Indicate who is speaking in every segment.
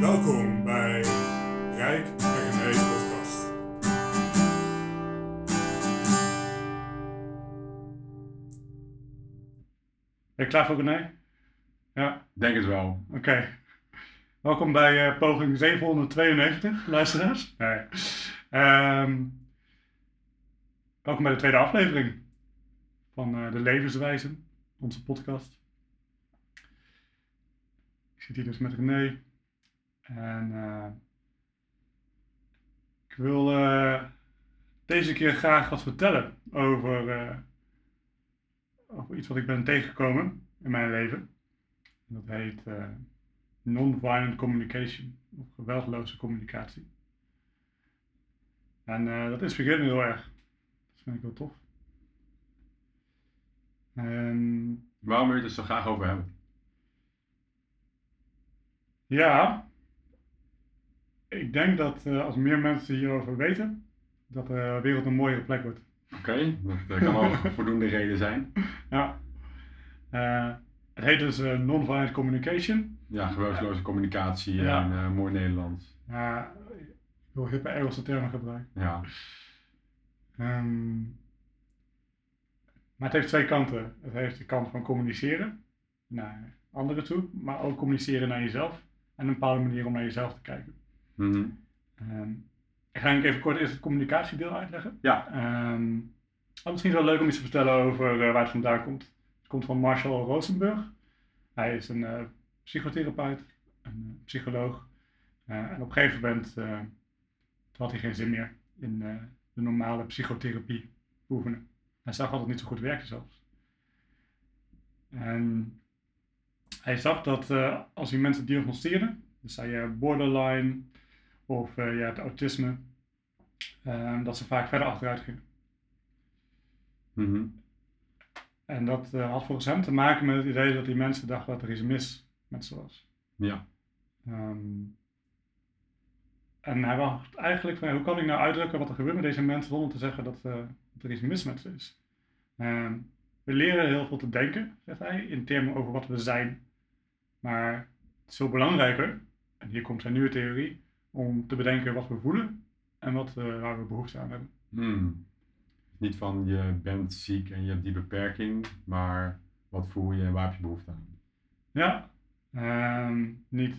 Speaker 1: Welkom bij Rijk en Renees podcast. Ben je klaar voor René? Ja,
Speaker 2: Denk het wel.
Speaker 1: oké. Welkom bij eh, poging 792, luisteraars. Nee. Ehm, welkom bij de tweede aflevering van eh, De Levenswijze, onze podcast. Ik zit hier dus met René. En eh, ik wil eh, deze keer graag wat vertellen over, iets wat ik ben tegengekomen in mijn leven. En dat heet non-violent communication, of geweldloze communicatie. En dat inspireert me heel erg. Dat vind ik heel tof. En
Speaker 2: Waarom wil je het er zo graag over hebben?
Speaker 1: Ja, ik denk dat eh, als meer mensen hierover weten, dat de wereld een mooiere plek wordt.
Speaker 2: Oké, dat eh, kan ook voldoende reden zijn.
Speaker 1: Ja. Eh, het heet dus eh, non-violent communication.
Speaker 2: Ja, geweldloze communicatie
Speaker 1: Ja.
Speaker 2: eh, mooi Nederlands.
Speaker 1: Ja, ik wil hippe Engelse termen gebruiken.
Speaker 2: Ja.
Speaker 1: Ehm, maar het heeft twee kanten. Het heeft de kant van communiceren naar anderen toe, maar ook communiceren naar jezelf. En een bepaalde manier om naar jezelf te kijken. Ehm, ik ga even kort eerst het communicatiedeel uitleggen.
Speaker 2: Ja.
Speaker 1: Wat misschien wel leuk om iets te vertellen over eh, waar het vandaan komt. Het komt van Marshall Rosenberg. Hij is een eh, psychotherapeut, een eh, psycholoog. En op een gegeven moment had hij geen zin meer in de normale psychotherapie oefenen. Hij zag dat het niet zo goed werkte zelfs. En hij zag dat eh, als hij mensen diagnosticeerde, dus zei je borderline of eh, je hebt autisme, eh, dat ze vaak verder achteruit gingen.
Speaker 2: Mhm.
Speaker 1: En dat eh, had volgens hem te maken met het idee dat die mensen dachten dat er iets mis met ze was.
Speaker 2: Ja.
Speaker 1: Ehm, en hij dacht eigenlijk van, hoe kan ik nou uitdrukken wat er gebeurt met deze mensen zonder te zeggen dat, eh, dat er iets mis met ze is. Ehm, we leren heel veel te denken, zegt hij, in termen over wat we zijn. Maar het is veel belangrijker, en hier komt zijn nieuwe theorie, om te bedenken wat we voelen en wat, eh, waar we behoefte aan hebben.
Speaker 2: Hmm. Niet van je bent ziek en je hebt die beperking, maar wat voel je en waar heb je behoefte aan?
Speaker 1: Ja, ehm, niet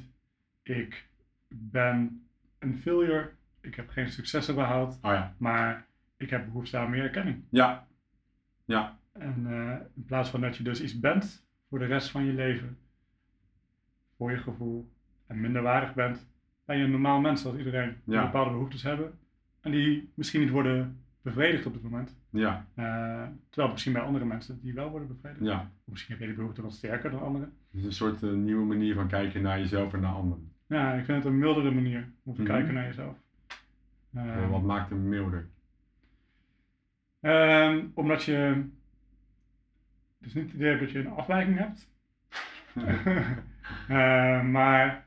Speaker 1: ik ben een failure, ik heb geen successen behaald,
Speaker 2: Oh ja.
Speaker 1: maar ik heb behoefte aan meer erkenning.
Speaker 2: Ja. Ja.
Speaker 1: En eh, in plaats van dat je dus iets bent voor de rest van je leven, voor je gevoel, en minder waardig bent, ben je een normaal mens zoals iedereen die
Speaker 2: Ja.
Speaker 1: bepaalde behoeftes hebben en die misschien niet worden bevredigd op dit moment.
Speaker 2: Ja.
Speaker 1: Eh, terwijl misschien bij andere mensen die wel worden bevredigd.
Speaker 2: Ja.
Speaker 1: Of misschien heb je die behoefte wat sterker dan anderen.
Speaker 2: Het is een soort eh, nieuwe manier van kijken naar jezelf en naar anderen.
Speaker 1: Ja, ik vind het een mildere manier om te
Speaker 2: Mhm.
Speaker 1: kijken naar jezelf.
Speaker 2: Eh,
Speaker 1: Ehm,
Speaker 2: wat maakt hem milder?
Speaker 1: ehm, omdat je dus niet het idee hebt dat je een afwijking hebt. Eh, maar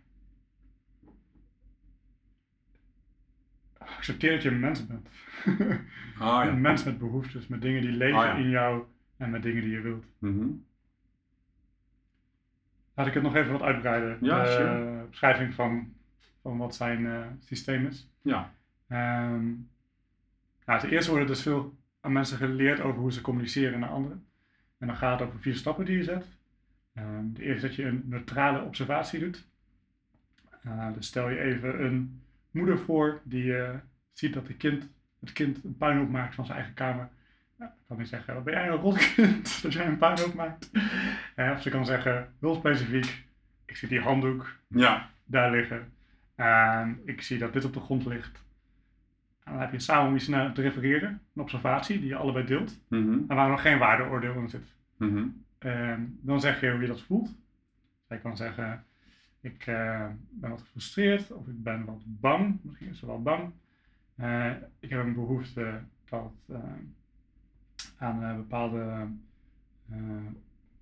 Speaker 1: accepteer dat je een mens bent.
Speaker 2: Ah
Speaker 1: Een mens met behoeftes, met dingen die leven
Speaker 2: Ah, ja.
Speaker 1: in jou en met dingen die je wilt.
Speaker 2: Mhm.
Speaker 1: Laat ik het nog even wat uitbreiden.
Speaker 2: Ja, sure.
Speaker 1: Beschrijving van, van wat zijn eh, systeem is.
Speaker 2: Ja.
Speaker 1: Ehm nou, ten eerste wordt er dus veel aan mensen geleerd over hoe ze communiceren naar anderen. En dan gaat het over vier stappen die je zet. Ehm, de eerste is dat je een neutrale observatie doet. Eh, dus stel je even een moeder voor die eh, ziet dat de kind, het kind een puinhoop maakt van zijn eigen kamer. Dan kan hij zeggen, wat ben jij een rotkind dat jij een puinhoop maakt? Of ze kan zeggen, heel specifiek, ik zie die handdoek
Speaker 2: Ja.
Speaker 1: daar liggen. En ik zie dat dit op de grond ligt. En dan heb je samen om iets naar te refereren, een observatie die je allebei deelt.
Speaker 2: Mhm.
Speaker 1: En waar nog geen waardeoordeel in zit.
Speaker 2: Mhm.
Speaker 1: Ehm, dan zeg je hoe je dat voelt. Zij kan zeggen, ik eh, ben wat gefrustreerd of ik ben wat bang. Misschien is ze wel bang. Eh, ik heb een behoefte dat, eh, aan bepaalde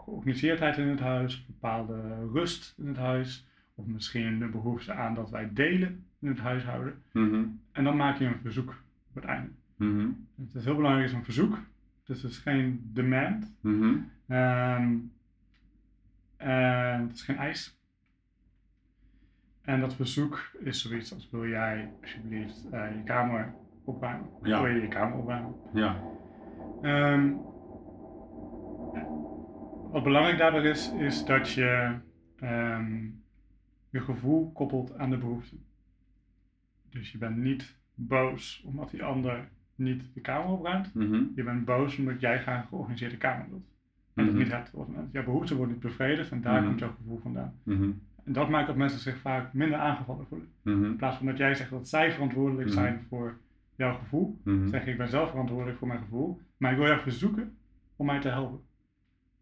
Speaker 1: georganiseerdheid in het huis, bepaalde rust in het huis. Of misschien de behoefte aan dat wij delen in het huishouden.
Speaker 2: Mhm.
Speaker 1: En dan maak je een verzoek op het einde.
Speaker 2: Mhm.
Speaker 1: Het is heel belangrijk, is een verzoek. Het is dus geen demand. Ehm, en het is geen eis. En dat verzoek is zoiets als wil jij alsjeblieft eh, je kamer opruimen?
Speaker 2: Ja.
Speaker 1: Wil je je kamer opruimen?
Speaker 2: Ja.
Speaker 1: Ehm, wat belangrijk daarbij is, is dat je ehm, je gevoel koppelt aan de behoefte. Dus je bent niet boos omdat die ander niet de kamer opruimt.
Speaker 2: Mhm.
Speaker 1: Je bent boos omdat jij graag een georganiseerde kamer wilt. En dat
Speaker 2: Mhm.
Speaker 1: niet hebt. Jouw behoefte wordt niet bevredigd en daar
Speaker 2: Mhm.
Speaker 1: komt jouw gevoel vandaan. En dat maakt dat mensen zich vaak minder aangevallen voelen. In plaats van dat jij zegt dat zij verantwoordelijk zijn voor jouw gevoel, zeg je ik ben zelf verantwoordelijk voor mijn gevoel, maar ik wil jou verzoeken om mij te helpen.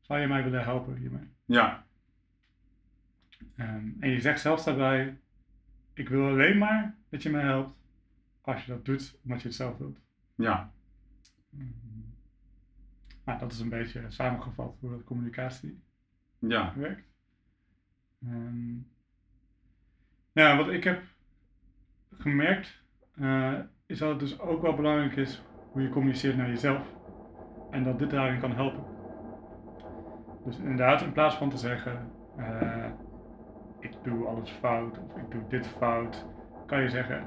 Speaker 1: Zou je mij willen helpen hiermee?
Speaker 2: Ja.
Speaker 1: Ehm, en je zegt zelfs daarbij, ik wil alleen maar dat je mij helpt als je dat doet omdat je het zelf wilt.
Speaker 2: Ja.
Speaker 1: Mhm. Nou, dat is een beetje samengevat hoe dat communicatie
Speaker 2: Ja.
Speaker 1: werkt. Ehm, ja, wat ik heb gemerkt, eh, is dat het dus ook wel belangrijk is hoe je communiceert naar jezelf. En dat dit daarin kan helpen. Dus inderdaad, in plaats van te zeggen, eh, ik doe alles fout of ik doe dit fout, kan je zeggen,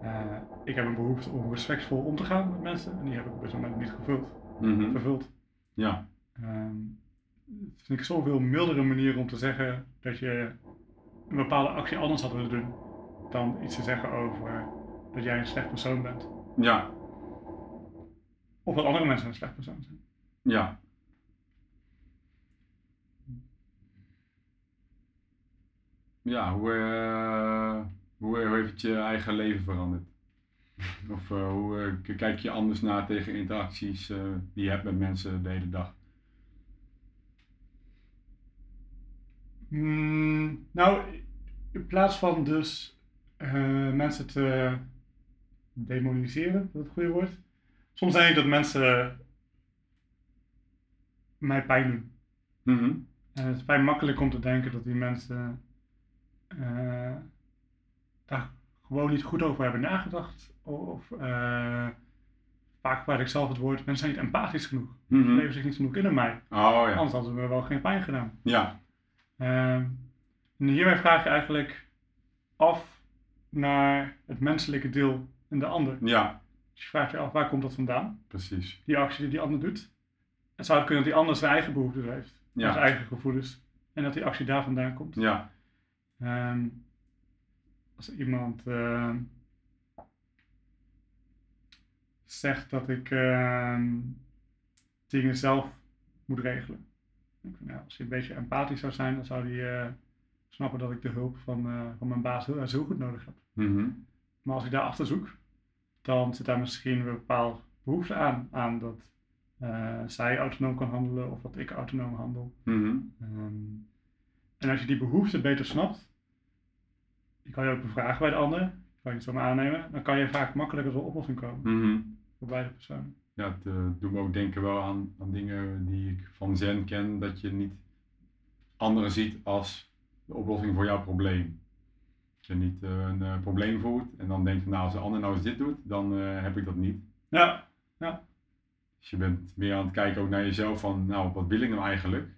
Speaker 1: eh, ik heb een behoefte om respectvol om te gaan met mensen en die heb ik op dit moment niet gevuld,
Speaker 2: Mhm.
Speaker 1: vervuld.
Speaker 2: Ja.
Speaker 1: Ehm, het vind ik zoveel mildere manier om te zeggen dat je een bepaalde actie anders had willen doen dan iets te zeggen over dat jij een slecht persoon bent.
Speaker 2: Ja.
Speaker 1: Of dat andere mensen een slecht persoon zijn.
Speaker 2: Ja. Ja, hoe, eh, hoe, hoe heeft het je eigen leven veranderd? Of eh, hoe eh, kijk je anders naar tegen interacties die je hebt met mensen de hele dag?
Speaker 1: Mm, nou, in plaats van dus mensen te demoniseren, is dat het goede woord? Soms denk ik dat mensen mij pijn doen.
Speaker 2: Mhm.
Speaker 1: En het is vrij makkelijk om te denken dat die mensen eh, daar gewoon niet goed over hebben nagedacht. Of eh, vaak gebruik ik zelf het woord, mensen zijn niet empathisch genoeg. Ze
Speaker 2: Mhm.
Speaker 1: leven zich niet genoeg in in mij.
Speaker 2: Oh ja.
Speaker 1: Anders hadden me wel geen pijn gedaan.
Speaker 2: Ja.
Speaker 1: Ehm, en hiermee vraag je eigenlijk af naar het menselijke deel in de ander.
Speaker 2: Ja,
Speaker 1: Dus je vraagt je af, waar komt dat vandaan?
Speaker 2: precies.
Speaker 1: Die actie die die ander doet. Het zou kunnen dat die ander zijn eigen behoeftes heeft.
Speaker 2: Ja.
Speaker 1: Zijn eigen gevoelens. En dat die actie daar vandaan komt.
Speaker 2: Ja.
Speaker 1: Ehm, als iemand ehm, zegt dat ik ehm, dingen zelf moet regelen. Ik vind, ja, als hij een beetje empathisch zou zijn, dan zou hij eh, snappen dat ik de hulp van, eh, van mijn baas heel, heel goed nodig heb.
Speaker 2: Mhm.
Speaker 1: Maar als ik daar achter zoek, dan zit daar misschien een bepaalde behoefte aan. Aan dat eh, zij autonoom kan handelen of dat ik autonoom handel.
Speaker 2: Mhm.
Speaker 1: En als je die behoefte beter snapt, die kan je ook bevragen bij de ander, kan je het zo maar aannemen, dan kan je vaak makkelijker tot een oplossing komen
Speaker 2: Mhm.
Speaker 1: voor beide personen.
Speaker 2: Ja, het eh, doet me ook denken wel aan, aan dingen die ik van Zen ken, dat je niet anderen ziet als de oplossing voor jouw probleem. Dat je niet eh, een eh, probleem voelt en dan denkt van nou als de ander nou eens dit doet, dan eh, heb ik dat niet.
Speaker 1: Ja,
Speaker 2: Dus je bent meer aan het kijken ook naar jezelf van nou wat wil ik nou eigenlijk?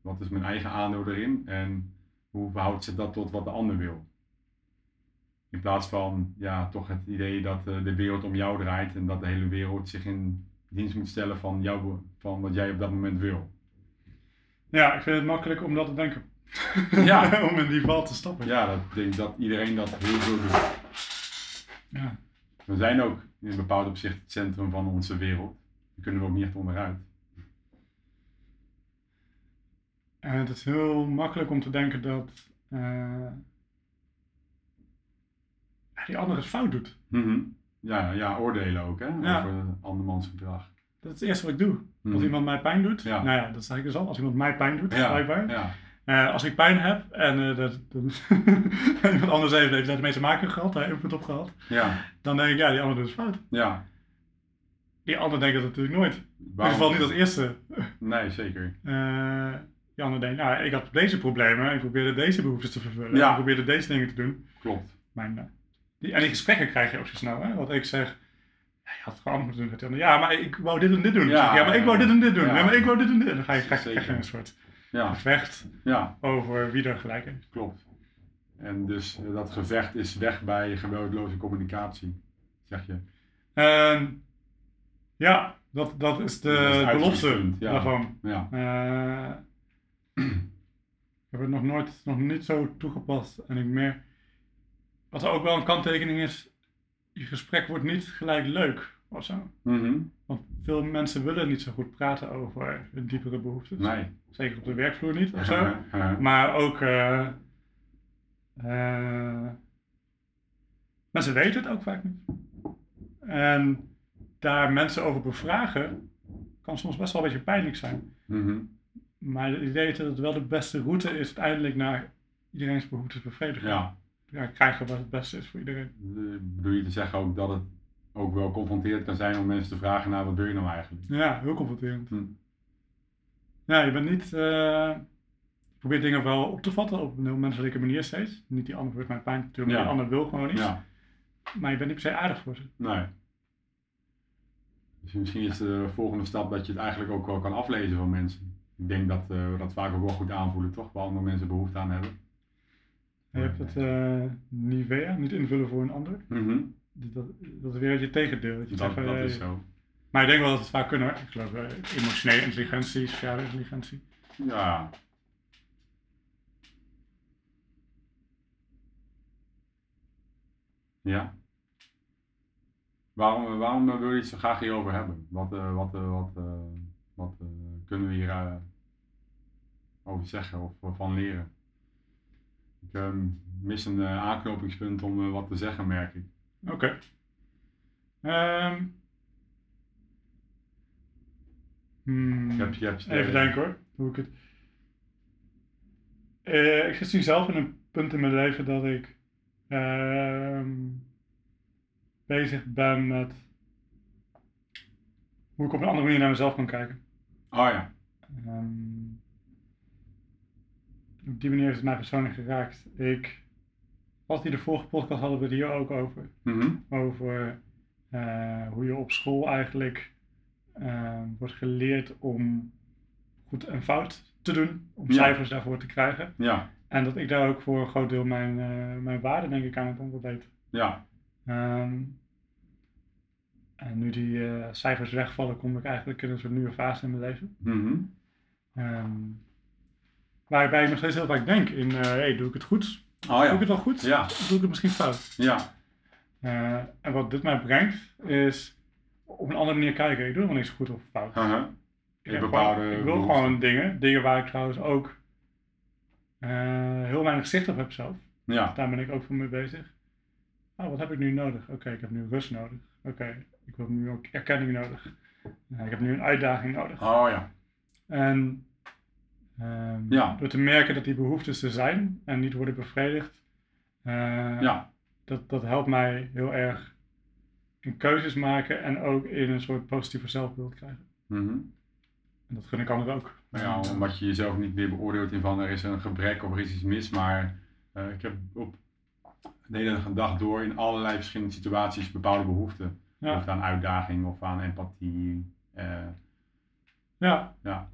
Speaker 2: Wat is mijn eigen aandeel erin en hoe verhoudt zich dat tot wat de ander wil? In plaats van ja, toch het idee dat eh, de wereld om jou draait en dat de hele wereld zich in dienst moet stellen van, jou, van wat jij op dat moment wil.
Speaker 1: ja, ik vind het makkelijk om dat te denken.
Speaker 2: Ja.
Speaker 1: om in die val te stappen.
Speaker 2: Ja, dat, ik denk dat iedereen dat heel veel doet.
Speaker 1: Ja.
Speaker 2: We zijn ook in een bepaald opzicht het centrum van onze wereld. Daar kunnen we ook niet echt onderuit.
Speaker 1: En het is heel makkelijk om te denken dat eh, die ander het fout doet.
Speaker 2: Mhm. ja, ja, oordelen ook hè,
Speaker 1: Ja.
Speaker 2: over andermans gedrag.
Speaker 1: Dat is het eerste wat ik doe. Als
Speaker 2: Mhm.
Speaker 1: iemand mij pijn doet,
Speaker 2: Ja.
Speaker 1: nou ja, dat zeg ik dus al. Als iemand mij pijn doet,
Speaker 2: Ja,
Speaker 1: blijkbaar.
Speaker 2: ja,
Speaker 1: Eh, als ik pijn heb en eh, dat, iemand anders heeft, heeft daar ermee te maken gehad, hij heeft het opgehad,
Speaker 2: ja,
Speaker 1: dan denk ik, ja, die ander doet het fout.
Speaker 2: ja.
Speaker 1: Die ander denkt dat natuurlijk nooit. In ieder geval niet als eerste.
Speaker 2: Nee, zeker.
Speaker 1: Eh, die ander denkt, nou, ik had deze problemen, ik probeerde deze behoeftes te vervullen,
Speaker 2: Ja.
Speaker 1: ik probeerde deze dingen te doen.
Speaker 2: Klopt.
Speaker 1: Maar, nou, die, en die gesprekken krijg je ook zo snel, hè? Want ik zeg, Ja, je had het gewoon anders moeten doen. Ja, maar ik wou dit en dit doen.
Speaker 2: Ja,
Speaker 1: Ja, ja maar ik wou dit en dit doen.
Speaker 2: Ja.
Speaker 1: Maar ik wou dit en dit. Dan ga je, krijg, krijg je een soort
Speaker 2: Ja,
Speaker 1: gevecht
Speaker 2: ja,
Speaker 1: over wie er gelijk heeft.
Speaker 2: klopt. En dus eh, dat gevecht is weg bij geweldloze communicatie, zeg je.
Speaker 1: Ehm, ja, dat, dat is de belofte
Speaker 2: ja.
Speaker 1: daarvan.
Speaker 2: Ja,
Speaker 1: Eh, ik heb het nog nooit, nog niet zo toegepast. En ik merk, wat er ook wel een kanttekening is, je gesprek wordt niet gelijk leuk of zo.
Speaker 2: Mhm.
Speaker 1: Want veel mensen willen niet zo goed praten over hun diepere behoeftes.
Speaker 2: nee.
Speaker 1: Zeker op de werkvloer niet of zo. Maar ook, eh, eh, mensen weten het ook vaak niet. En daar mensen over bevragen, kan soms best wel een beetje pijnlijk zijn.
Speaker 2: Mhm.
Speaker 1: Maar het idee is dat het wel de beste route is uiteindelijk naar iedereen's behoeftes bevredigen.
Speaker 2: Ja,
Speaker 1: Ja, krijgen wat het beste is voor iedereen.
Speaker 2: Eh, bedoel je te zeggen ook dat het ook wel confronterend kan zijn om mensen te vragen naar wat wil je nou eigenlijk?
Speaker 1: Ja, heel confronterend.
Speaker 2: Hm.
Speaker 1: Ja, je bent niet. eh, je probeert dingen wel op te vatten op een heel menselijke manier steeds. Niet die ander wordt mij pijn doen, maar
Speaker 2: Ja.
Speaker 1: die ander wil gewoon niet.
Speaker 2: Ja,
Speaker 1: Maar je bent niet per se aardig voor ze.
Speaker 2: nee. Dus misschien is de volgende stap dat je het eigenlijk ook wel kan aflezen van mensen. Ik denk dat eh, we dat vaak ook wel goed aanvoelen, toch? Waar andere mensen behoefte aan hebben.
Speaker 1: Je hebt het eh Nivea, niet invullen voor een ander.
Speaker 2: Mhm.
Speaker 1: Dat, dat is weer je tegendeel. Dat je
Speaker 2: Dat,
Speaker 1: zegt
Speaker 2: dat
Speaker 1: eh,
Speaker 2: is zo.
Speaker 1: Maar ik denk wel dat het vaak kunnen. Ik geloof eh, emotionele intelligentie, sociale intelligentie.
Speaker 2: Ja. Ja. Waarom, waarom eh, wil je het zo graag hierover hebben? Wat, wat, wat, wat kunnen we hier over zeggen of van leren? Ik ehm, mis een eh, aanknopingspunt om eh, wat te zeggen, merk ik.
Speaker 1: Oké. Ehm. Hmm.
Speaker 2: Je hebt, je hebt,
Speaker 1: Even denken hoor, hoe ik het... Eh, ik zit nu zelf in een punt in mijn leven dat ik ehm, bezig ben met hoe ik op een andere manier naar mezelf kan kijken.
Speaker 2: Oh ja.
Speaker 1: Op die manier heeft het mij persoonlijk geraakt. Ik, als die de vorige podcast hadden we het hier ook over.
Speaker 2: Mhm.
Speaker 1: Over eh, hoe je op school eigenlijk eh, wordt geleerd om goed en fout te doen. Om
Speaker 2: Ja.
Speaker 1: cijfers daarvoor te krijgen.
Speaker 2: Ja.
Speaker 1: En dat ik daar ook voor een groot deel mijn, eh, mijn waarde denk ik aan het ontdekt.
Speaker 2: Ja.
Speaker 1: Ehm, en nu die cijfers wegvallen, kom ik eigenlijk in een soort nieuwe fase in mijn leven.
Speaker 2: Mhm.
Speaker 1: Ehm, waarbij ik nog steeds heel vaak denk in, eh hey, doe ik het goed?
Speaker 2: Oh
Speaker 1: Doe ik
Speaker 2: ja.
Speaker 1: het wel goed?
Speaker 2: Ja.
Speaker 1: Of doe ik het misschien fout?
Speaker 2: Ja.
Speaker 1: Eh, en wat dit mij brengt, is op een andere manier kijken. Ik doe helemaal niks goed of fout. Ik,
Speaker 2: bepaalde
Speaker 1: gewoon- ik wil gewoon dingen, dingen waar ik trouwens ook eh, heel weinig zicht op heb zelf.
Speaker 2: Ja.
Speaker 1: Daar ben ik ook voor mee bezig. Oh, wat heb ik nu nodig? Oké, ik heb nu rust nodig. Oké, ik heb nu ook erkenning nodig. Ik heb nu een uitdaging nodig.
Speaker 2: Oh ja.
Speaker 1: En ehm,
Speaker 2: Ja.
Speaker 1: door te merken dat die behoeftes er zijn en niet worden bevredigd, eh,
Speaker 2: Ja.
Speaker 1: dat, dat helpt mij heel erg in keuzes maken en ook in een soort positieve zelfbeeld krijgen.
Speaker 2: Mhm.
Speaker 1: En dat gun ik anderen ook.
Speaker 2: Nou ja, omdat je jezelf niet meer beoordeelt in van er is een gebrek of er is iets mis, maar eh, ik heb op de hele dag door in allerlei verschillende situaties bepaalde behoeften.
Speaker 1: Ja.
Speaker 2: Of aan uitdaging of aan empathie. eh,
Speaker 1: Ja,
Speaker 2: ja,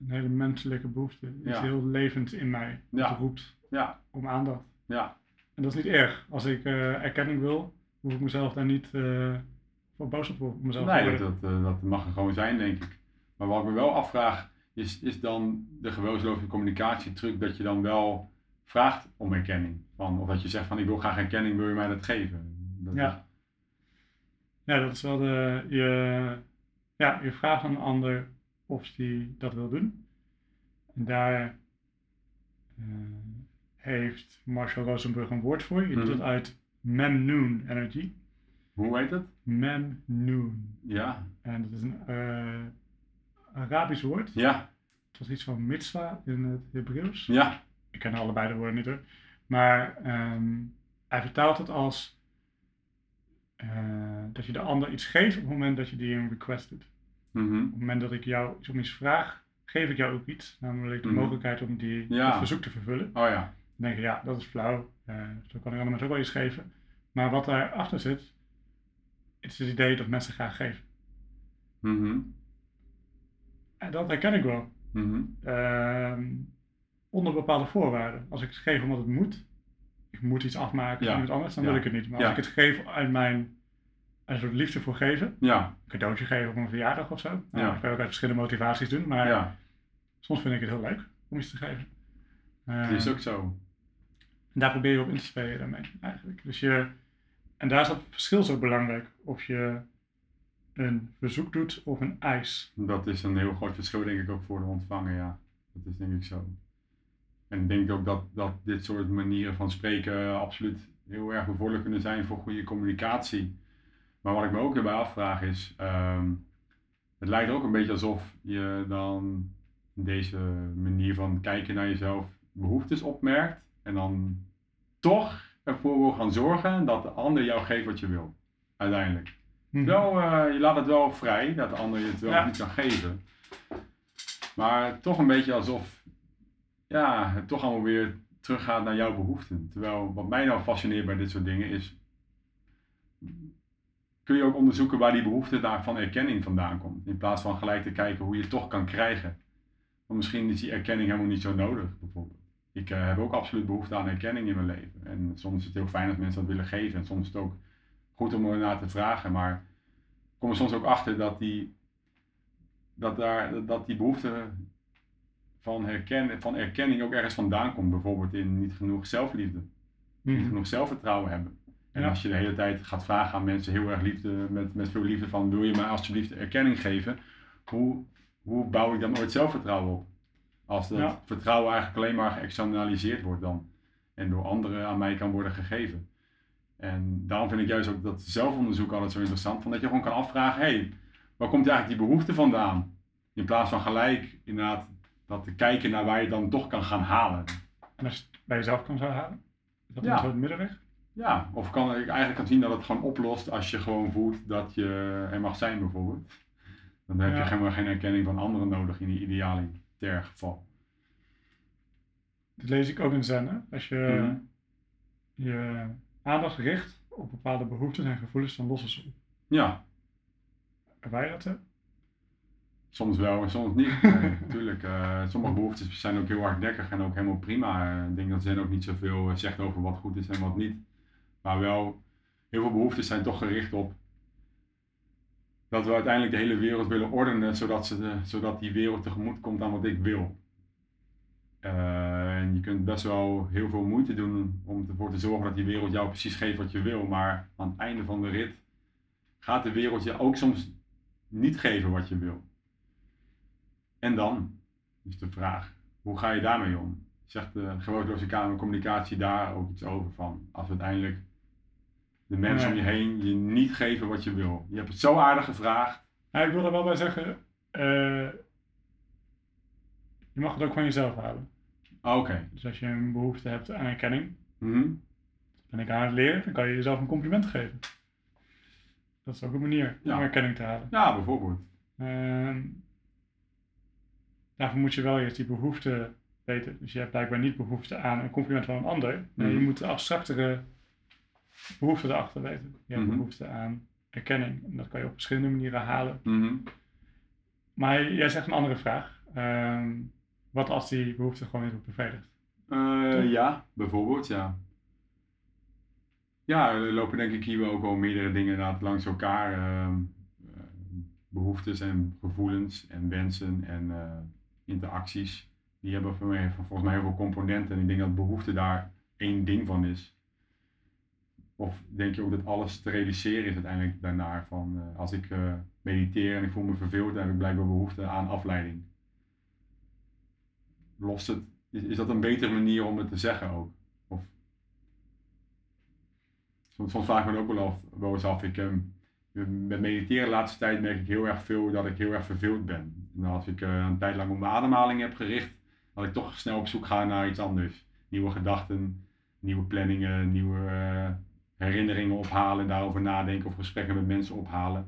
Speaker 1: een hele menselijke behoefte. Iets
Speaker 2: Ja.
Speaker 1: heel levend in mij.
Speaker 2: Ja.
Speaker 1: Dat roept
Speaker 2: ja,
Speaker 1: om aandacht.
Speaker 2: ja,
Speaker 1: En dat is niet erg. Als ik eh, erkenning wil, hoef ik mezelf daar niet eh, voor boos op op mezelf te
Speaker 2: nee,
Speaker 1: worden.
Speaker 2: dat, eh, dat mag er gewoon zijn, denk ik. Maar wat ik me wel afvraag, is, is dan de geweldloze communicatietruc dat je dan wel vraagt om erkenning? Van, of dat je zegt van ik wil graag erkenning, wil je mij dat geven? Dat
Speaker 1: Ja.
Speaker 2: is-
Speaker 1: Ja, dat is wel de. Je, ja, je vraagt aan een ander of die dat wil doen. En daar eh, heeft Marshall Rosenberg een woord voor. Je doet
Speaker 2: Mhm.
Speaker 1: het uit Memnoon Energy.
Speaker 2: hoe heet het?
Speaker 1: Memnoon.
Speaker 2: Ja,
Speaker 1: En dat is een eh, Arabisch woord.
Speaker 2: ja,
Speaker 1: Het was iets van mitzvah in het Hebreeuws.
Speaker 2: ja,
Speaker 1: Ik ken allebei de woorden niet hoor. Maar ehm, hij vertaalt het als eh, dat je de ander iets geeft op het moment dat je die een request doet.
Speaker 2: Mhm,
Speaker 1: Op het moment dat ik jou om iets vraag, geef ik jou ook iets. Namelijk de
Speaker 2: Mhm.
Speaker 1: mogelijkheid om die,
Speaker 2: Ja.
Speaker 1: verzoek te vervullen.
Speaker 2: oh ja,
Speaker 1: Dan denk je, ja, dat is flauw. Zo kan ik andere mensen ook wel iets geven. Maar wat daarachter zit, is het idee dat mensen graag geven.
Speaker 2: Mhm.
Speaker 1: En dat herken ik wel. Ehm, onder bepaalde voorwaarden. Als ik het geef omdat het moet, ik moet iets afmaken
Speaker 2: Ja.
Speaker 1: iemand anders, dan
Speaker 2: Ja.
Speaker 1: wil ik het niet. Maar als ik het geef uit mijn een soort liefde voor geven,
Speaker 2: Ja,
Speaker 1: een cadeautje geven op een verjaardag of zo. Nou,
Speaker 2: Ja.
Speaker 1: Dat kan je ook uit verschillende motivaties doen, maar
Speaker 2: ja,
Speaker 1: soms vind ik het heel leuk om iets te geven.
Speaker 2: dat is
Speaker 1: Ehm,
Speaker 2: ook zo.
Speaker 1: En daar probeer je op in te spelen daarmee, eigenlijk. Dus je, en daar is dat verschil zo belangrijk. Of je een verzoek doet of een eis.
Speaker 2: Dat is een heel groot verschil, denk ik, ook voor de ontvanger, ja. Dat is denk ik zo. En ik denk ook dat, dat dit soort manieren van spreken absoluut heel erg bevorderlijk kunnen zijn voor goede communicatie. Maar wat ik me ook hierbij afvraag is, ehm, het lijkt er ook een beetje alsof je dan deze manier van kijken naar jezelf behoeftes opmerkt en dan toch ervoor wil gaan zorgen dat de ander jou geeft wat je wil, uiteindelijk. Wel, eh, je laat het wel vrij dat de ander je het wel
Speaker 1: Ja.
Speaker 2: niet kan geven. Maar toch een beetje alsof ja, het toch allemaal weer teruggaat naar jouw behoeften. Terwijl wat mij nou fascineert bij dit soort dingen is. Kun je ook onderzoeken waar die behoefte daar van erkenning vandaan komt. In plaats van gelijk te kijken hoe je het toch kan krijgen. Want misschien is die erkenning helemaal niet zo nodig, bijvoorbeeld. Ik eh, heb ook absoluut behoefte aan erkenning in mijn leven. En soms is het heel fijn dat mensen dat willen geven. En soms is het ook goed om ernaar te vragen. Maar ik kom er soms ook achter dat die, dat daar, dat die behoefte van, herken, van erkenning ook ergens vandaan komt. Bijvoorbeeld in niet genoeg zelfliefde, niet
Speaker 1: Mhm.
Speaker 2: genoeg zelfvertrouwen hebben. En als je de hele tijd gaat vragen aan mensen heel erg liefde, met, met veel liefde van wil je mij alsjeblieft erkenning geven, hoe, hoe bouw ik dan ooit zelfvertrouwen op? Als dat
Speaker 1: Ja.
Speaker 2: vertrouwen eigenlijk alleen maar geëxternaliseerd wordt dan en door anderen aan mij kan worden gegeven. En daarom vind ik juist ook dat zelfonderzoek altijd zo interessant, van dat je gewoon kan afvragen, hé, hey, waar komt eigenlijk die behoefte vandaan? In plaats van gelijk inderdaad dat te kijken naar waar je dan toch kan gaan halen.
Speaker 1: En als je het bij jezelf kan zou halen, is dat
Speaker 2: Ja.
Speaker 1: een soort middenweg?
Speaker 2: Ja, of kan ik eigenlijk kan zien dat het gewoon oplost als je gewoon voelt dat je er mag zijn bijvoorbeeld. Dan heb je
Speaker 1: Ja.
Speaker 2: helemaal geen erkenning van anderen nodig in die idealiter geval.
Speaker 1: Dat lees ik ook in Zen. hè. Als je
Speaker 2: Mhm.
Speaker 1: je aandacht richt op bepaalde behoeften en gevoelens, dan lossen ze op.
Speaker 2: Ja,
Speaker 1: je dat
Speaker 2: soms wel en soms niet. Nee, natuurlijk. eh, sommige behoeftes zijn ook heel hardnekkig en ook helemaal prima. Ik denk dat Zen ook niet zoveel eh, zegt over wat goed is en wat niet. Maar wel, heel veel behoeftes zijn toch gericht op dat we uiteindelijk de hele wereld willen ordenen, zodat, ze zodat die wereld tegemoet komt aan wat ik wil. Eh, en je kunt best wel heel veel moeite doen om ervoor te zorgen dat die wereld jou precies geeft wat je wil. Maar aan het einde van de rit gaat de wereld je ook soms niet geven wat je wil. En dan is de vraag, hoe ga je daarmee om? Zegt de geweldloze kamer communicatie daar ook iets over van? Als uiteindelijk de mensen om je heen je niet geven wat je wil. Je hebt het zo aardig gevraagd.
Speaker 1: Ik wil er wel bij zeggen, eh, je mag het ook van jezelf halen.
Speaker 2: Ah, Oké.
Speaker 1: Dus als je een behoefte hebt aan erkenning,
Speaker 2: Mhm.
Speaker 1: ben ik aan het leren, dan kan je jezelf een compliment geven. Dat is ook een manier
Speaker 2: Ja.
Speaker 1: om erkenning te halen.
Speaker 2: Ja, bijvoorbeeld.
Speaker 1: Ehm, daarvoor moet je wel eerst die behoefte weten. Dus je hebt blijkbaar niet behoefte aan een compliment van een ander. Nee, je
Speaker 2: Mhm.
Speaker 1: moet de abstractere behoefte erachter weten. Je hebt
Speaker 2: Mhm.
Speaker 1: behoefte aan erkenning. En dat kan je op verschillende manieren halen.
Speaker 2: Mhm.
Speaker 1: Maar jij zegt een andere vraag. Ehm, wat als die behoefte gewoon niet wordt bevredigd?
Speaker 2: Eh, ja, bijvoorbeeld, ja. Ja, er lopen denk ik hier ook wel meerdere dingen langs elkaar. ehm, eh, behoeftes en gevoelens en wensen en eh, interacties. Die hebben voor mij, volgens mij heel veel componenten. En ik denk dat behoefte daar één ding van is. Of denk je ook dat alles te reduceren is uiteindelijk daarnaar? Van, eh, als ik eh, mediteer en ik voel me verveeld, dan heb ik blijkbaar behoefte aan afleiding. Lost het, is, is dat een betere manier om het te zeggen ook? Of, soms, soms vraag ik me ook wel, eens af. Ik, ehm, met mediteren de laatste tijd merk ik heel erg veel dat ik heel erg verveeld ben. En als ik eh, een tijd lang op mijn ademhaling heb gericht, dat ik toch snel op zoek ga naar iets anders. Nieuwe gedachten, nieuwe planningen, nieuwe herinneringen ophalen, daarover nadenken of gesprekken met mensen ophalen.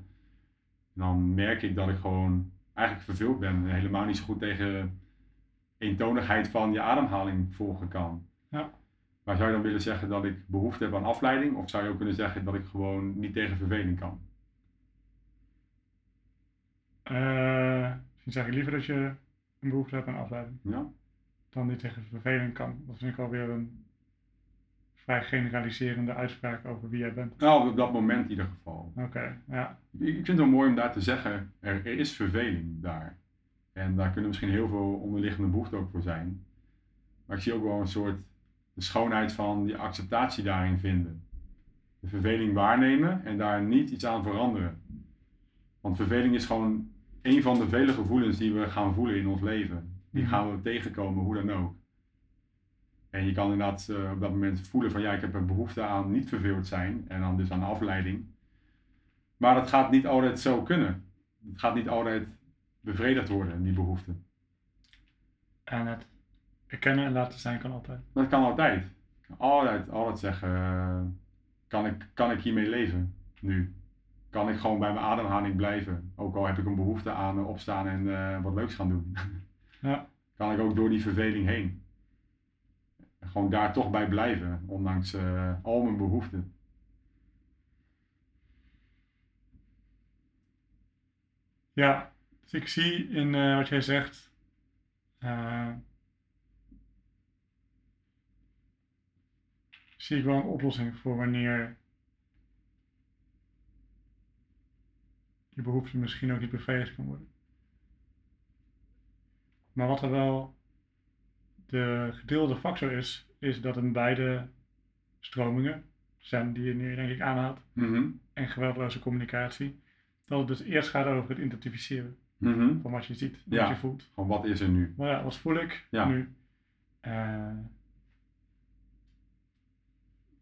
Speaker 2: En dan merk ik dat ik gewoon eigenlijk verveeld ben en helemaal niet zo goed tegen eentonigheid van je ademhaling volgen kan.
Speaker 1: Ja.
Speaker 2: Maar zou je dan willen zeggen dat ik behoefte heb aan afleiding? Of zou je ook kunnen zeggen dat ik gewoon niet tegen verveling kan?
Speaker 1: Eh, misschien zeg ik liever dat je een behoefte hebt aan afleiding.
Speaker 2: Ja?
Speaker 1: Dan die tegen verveling kan. Dat vind ik alweer een vrij generaliserende uitspraak over wie jij bent.
Speaker 2: Nou, op dat moment in ieder geval.
Speaker 1: Oké, ja.
Speaker 2: Ik vind het wel mooi om daar te zeggen, er, er is verveling daar. En daar kunnen misschien heel veel onderliggende behoeften ook voor zijn. Maar ik zie ook wel een soort de schoonheid van die acceptatie daarin vinden. De verveling waarnemen en daar niet iets aan veranderen. Want verveling is gewoon een van de vele gevoelens die we gaan voelen in ons leven. Die
Speaker 1: Mhm.
Speaker 2: gaan we tegenkomen, hoe dan ook. En je kan inderdaad eh, op dat moment voelen van ja, ik heb een behoefte aan niet verveeld zijn en dan dus aan afleiding. Maar dat gaat niet altijd zo kunnen. Het gaat niet altijd bevredigd worden, die behoefte.
Speaker 1: En het erkennen en laten zijn kan altijd.
Speaker 2: Dat kan altijd. Altijd, altijd zeggen, eh, kan ik, kan ik hiermee leven nu? Kan ik gewoon bij mijn ademhaling blijven? Ook al heb ik een behoefte aan opstaan en eh, wat leuks gaan doen.
Speaker 1: Ja.
Speaker 2: kan ik ook door die verveling heen? Gewoon daar toch bij blijven, ondanks eh, al mijn behoeften.
Speaker 1: Ja, dus ik zie in eh, wat jij zegt. eh, zie ik wel een oplossing voor wanneer je behoefte misschien ook niet bevredigd kan worden. Maar wat er wel de gedeelde factor is, is dat in beide stromingen, zijn die je nu denk ik aanhaalt,
Speaker 2: Mhm.
Speaker 1: en geweldloze communicatie, dat het dus eerst gaat over het identificeren
Speaker 2: Mhm.
Speaker 1: van wat je ziet, wat
Speaker 2: Ja.
Speaker 1: je voelt.
Speaker 2: Gewoon wat is er nu?
Speaker 1: Maar ja, wat voel ik
Speaker 2: Ja.
Speaker 1: nu? Eh,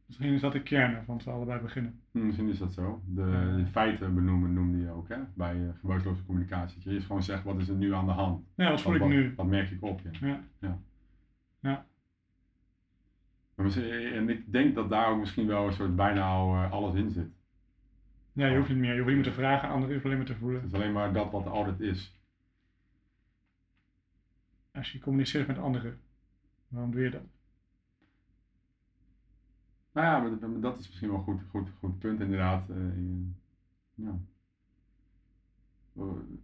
Speaker 1: misschien is dat de kern waarvan we allebei beginnen.
Speaker 2: Hm, Misschien is dat zo. De,
Speaker 1: Ja.
Speaker 2: de feiten benoemen noemde je ook hè? bij uh, geweldloze communicatie. Dat je eerst gewoon zegt wat is er nu aan de hand.
Speaker 1: Ja, wat voel ik nu?
Speaker 2: Wat merk ik op je?
Speaker 1: Ja.
Speaker 2: Misschien- En ik denk dat daar ook misschien wel een soort bijna al eh, alles in zit.
Speaker 1: ja, je hoeft niet meer. Je hoeft niet meer te vragen, anderen hoeven alleen maar te
Speaker 2: Het
Speaker 1: voelen.
Speaker 2: is alleen maar dat wat er altijd is.
Speaker 1: Als je communiceert met anderen, waarom doe je dat?
Speaker 2: Nou ja, maar dat- maar dat is misschien wel een goed, goed, goed punt inderdaad. Eh, ja.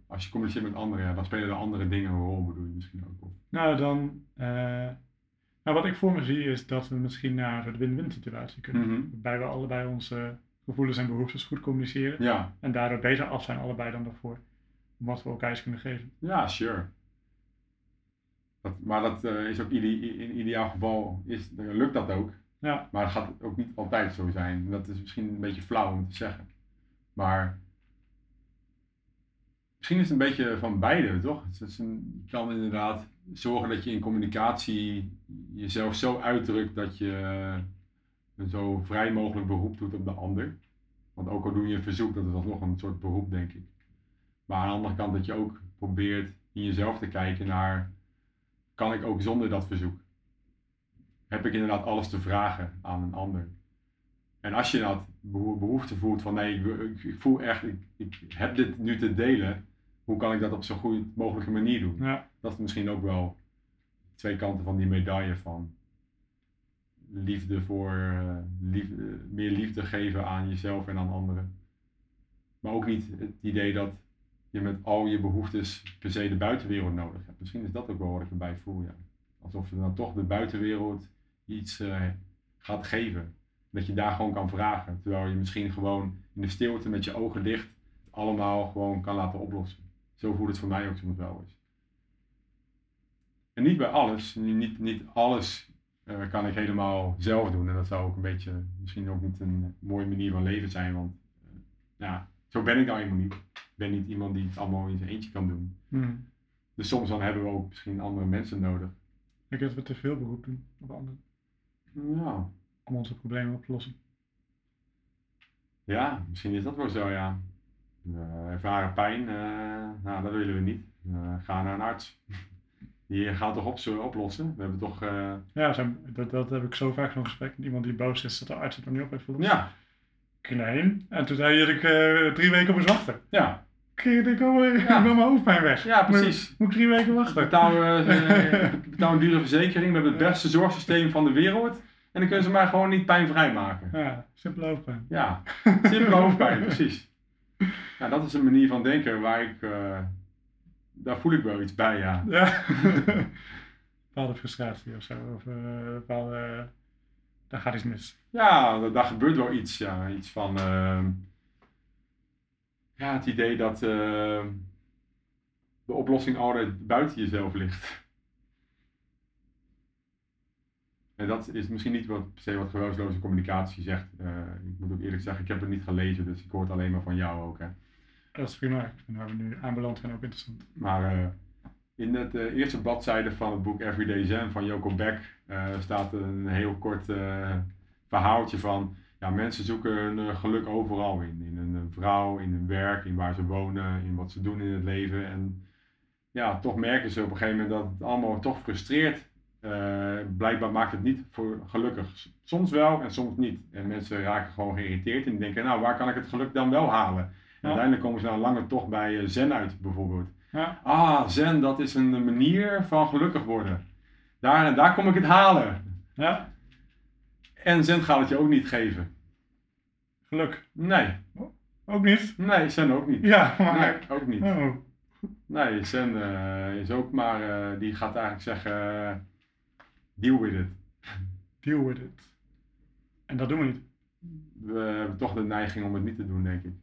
Speaker 2: Als je communiceert met anderen, ja, dan spelen de andere dingen een rol, bedoel je misschien ook. Of,
Speaker 1: Nou, dan. eh, nou, wat ik voor me zie is dat we misschien naar een soort win-win situatie kunnen.
Speaker 2: Mhm.
Speaker 1: Waarbij we allebei onze gevoelens en behoeftes goed communiceren.
Speaker 2: Ja,
Speaker 1: En daardoor beter af zijn, allebei dan daarvoor. Wat we elkaar eens kunnen geven.
Speaker 2: Ja, sure. Dat, maar dat eh, is ook ide- in ideaal geval is, lukt dat ook.
Speaker 1: Ja,
Speaker 2: Maar het gaat ook niet altijd zo zijn. Dat is misschien een beetje flauw om te zeggen. Maar misschien is het een beetje van beide, toch? Het is een, je kan inderdaad zorgen dat je in communicatie jezelf zo uitdrukt dat je eh, zo vrij mogelijk beroep doet op de ander. Want ook al doe je een verzoek, dat is alsnog een soort beroep, denk ik. Maar aan de andere kant dat je ook probeert in jezelf te kijken naar, kan ik ook zonder dat verzoek? Heb ik inderdaad alles te vragen aan een ander? En als je dat beho- behoefte voelt van nee, ik, ik, voel echt, ik heb dit nu te delen, hoe kan ik dat op zo'n goed mogelijke manier doen?
Speaker 1: ja,
Speaker 2: Dat is misschien ook wel twee kanten van die medaille van liefde voor, eh, liefde, meer liefde geven aan jezelf en aan anderen. Maar ook niet het idee dat je met al je behoeftes per se de buitenwereld nodig hebt. Misschien is dat ook wel wat ik erbij voel, ja. Alsof je dan toch de buitenwereld iets eh, gaat geven. Dat je daar gewoon kan vragen. Terwijl je misschien gewoon in de stilte met je ogen dicht het allemaal gewoon kan laten oplossen. Zo voelt het voor mij ook soms wel eens. En niet bij alles. Niet, niet alles eh, kan ik helemaal zelf doen. En dat zou ook een beetje, misschien ook niet een mooie manier van leven zijn. Want eh, ja, zo ben ik nou helemaal niet. Ik ben niet iemand die het allemaal in zijn eentje kan doen.
Speaker 1: hm.
Speaker 2: Dus soms dan hebben we ook misschien andere mensen nodig.
Speaker 1: Ik denk dat we te veel beroep doen op anderen.
Speaker 2: Ja,
Speaker 1: Om onze problemen op te lossen.
Speaker 2: ja misschien is dat wel zo, ja. We ervaren pijn, eh, nou dat willen we niet. Eh, ga naar een arts. Die gaat toch op, zo oplossen? We hebben toch, eh,
Speaker 1: Ja, zijn, dat, dat heb ik zo vaak zo'n gesprek met iemand die boos is dat de arts het er niet op heeft gelost.
Speaker 2: ja,
Speaker 1: Ik ging daarheen en toen zei hij dat ik eh, drie weken moest wachten.
Speaker 2: ja,
Speaker 1: Ik ik wil
Speaker 2: Ja.
Speaker 1: ik wil mijn hoofdpijn weg.
Speaker 2: Ja, precies.
Speaker 1: Moet, moet ik drie weken wachten?
Speaker 2: betalen, eh, betalen een dure verzekering met het beste zorgsysteem van de wereld. En dan kunnen ze mij gewoon niet pijnvrij maken.
Speaker 1: Ja, simpele hoofdpijn.
Speaker 2: Ja, simpele hoofdpijn, precies. Ja, dat is een manier van denken waar ik, eh, daar voel ik wel iets bij, ja.
Speaker 1: Ja. bepaalde frustratie of zo. Of uh, bepaalde, daar gaat iets mis.
Speaker 2: Ja, daar, daar gebeurt wel iets, ja. Iets van, uh, ja, het idee dat uh, de oplossing altijd buiten jezelf ligt. En dat is misschien niet wat, per se wat geweldloze communicatie zegt. Uh, ik moet ook eerlijk zeggen, ik heb het niet gelezen, dus ik hoor het alleen maar van jou ook. Hè.
Speaker 1: Dat is prima. En waar we nu aanbeland zijn ook interessant.
Speaker 2: Maar uh, in het uh, eerste bladzijde van het boek Everyday Zen van Joko Beck staat een heel kort verhaaltje van ja, mensen zoeken hun geluk overal in. In een vrouw, in hun werk, in waar ze wonen, in wat ze doen in het leven. En ja, toch merken ze op een gegeven moment dat het allemaal toch frustreert uh, blijkbaar maakt het niet voor gelukkig. Soms wel en soms niet. En mensen raken gewoon geïrriteerd en denken, nou waar kan ik het geluk dan wel halen? En uiteindelijk komen ze na een lange tocht bij eh, zen uit bijvoorbeeld. Ja. Ah, zen dat is een manier van gelukkig worden. Daar, daar kom ik het halen. Ja. En zen gaat het je ook niet geven.
Speaker 1: Geluk?
Speaker 2: Nee.
Speaker 1: Ook niet?
Speaker 2: Nee, zen ook niet.
Speaker 1: Ja, maar...
Speaker 2: Nee, ook niet. Oh. Nee, zen uh, is ook maar, uh, die gaat eigenlijk zeggen Deal with it.
Speaker 1: Deal with it. En dat doen we niet.
Speaker 2: We hebben toch de neiging om het niet te doen, denk ik.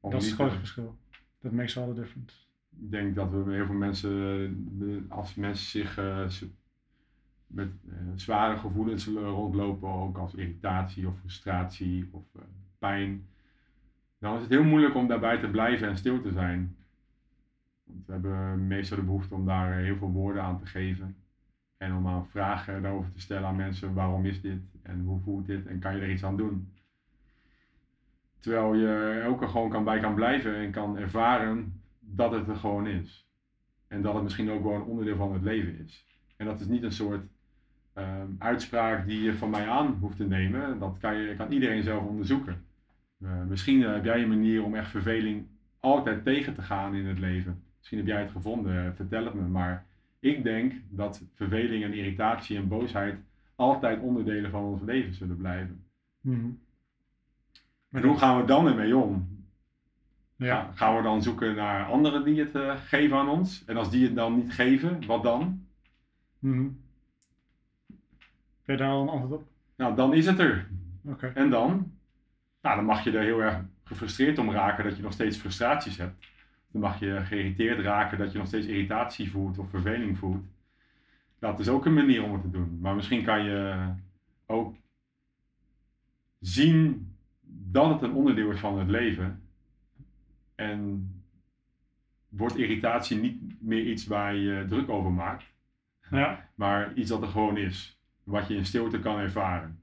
Speaker 1: Om dat is het grote verschil. Dat makes all the difference.
Speaker 2: Ik denk dat we heel veel mensen, als mensen zich uh, met uh, zware gevoelens rondlopen, ook als irritatie of frustratie of uh, pijn, dan is het heel moeilijk om daarbij te blijven en stil te zijn. Want we hebben meestal de behoefte om daar heel veel woorden aan te geven. En om aan vragen daarover te stellen aan mensen, waarom is dit en hoe voelt dit en kan je er iets aan doen? Terwijl je ook er gewoon kan bij kan blijven en kan ervaren dat het er gewoon is. En dat het misschien ook een onderdeel van het leven is. En dat is niet een soort um, uitspraak die je van mij aan hoeft te nemen. Dat kan, je, kan iedereen zelf onderzoeken. Uh, misschien heb jij een manier om echt verveling altijd tegen te gaan in het leven. Misschien heb jij het gevonden, vertel het me. Maar ik denk dat verveling en irritatie en boosheid altijd onderdelen van ons leven zullen blijven. Maar hoe gaan we dan ermee om? Ja. Gaan we dan zoeken naar anderen die het uh, geven aan ons? En als die het dan niet geven, wat dan?
Speaker 1: Mm Heb je daar al een antwoord op?
Speaker 2: Nou, dan is het er. Okay. En dan? Nou, dan mag je er heel erg gefrustreerd om raken dat je nog steeds frustraties hebt dan mag je geïrriteerd raken dat je nog steeds irritatie voelt of verveling voelt. Dat is ook een manier om het te doen. Maar misschien kan je ook zien dat het een onderdeel is van het leven. En wordt irritatie niet meer iets waar je druk over maakt. Ja. Maar iets dat er gewoon is. Wat je in stilte kan ervaren.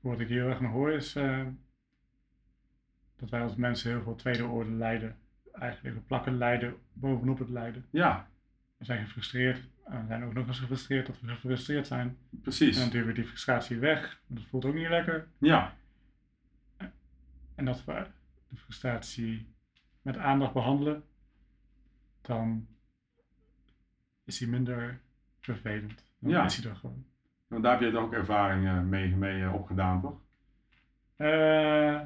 Speaker 1: Wat ik heel erg nog hoor is uh, dat wij als mensen heel veel tweede orde lijden eigenlijk we plakken lijden bovenop het lijden. Ja. We zijn gefrustreerd en we zijn ook nog eens gefrustreerd dat we gefrustreerd zijn.
Speaker 2: Precies.
Speaker 1: En dan duwen we die frustratie weg. Dat voelt ook niet lekker.
Speaker 2: Ja.
Speaker 1: En dat we de frustratie met aandacht behandelen, dan is die minder vervelend. Dan ja. is hij er gewoon.
Speaker 2: Want daar heb je ook ervaringen mee, mee eh, opgedaan, toch?
Speaker 1: Uh,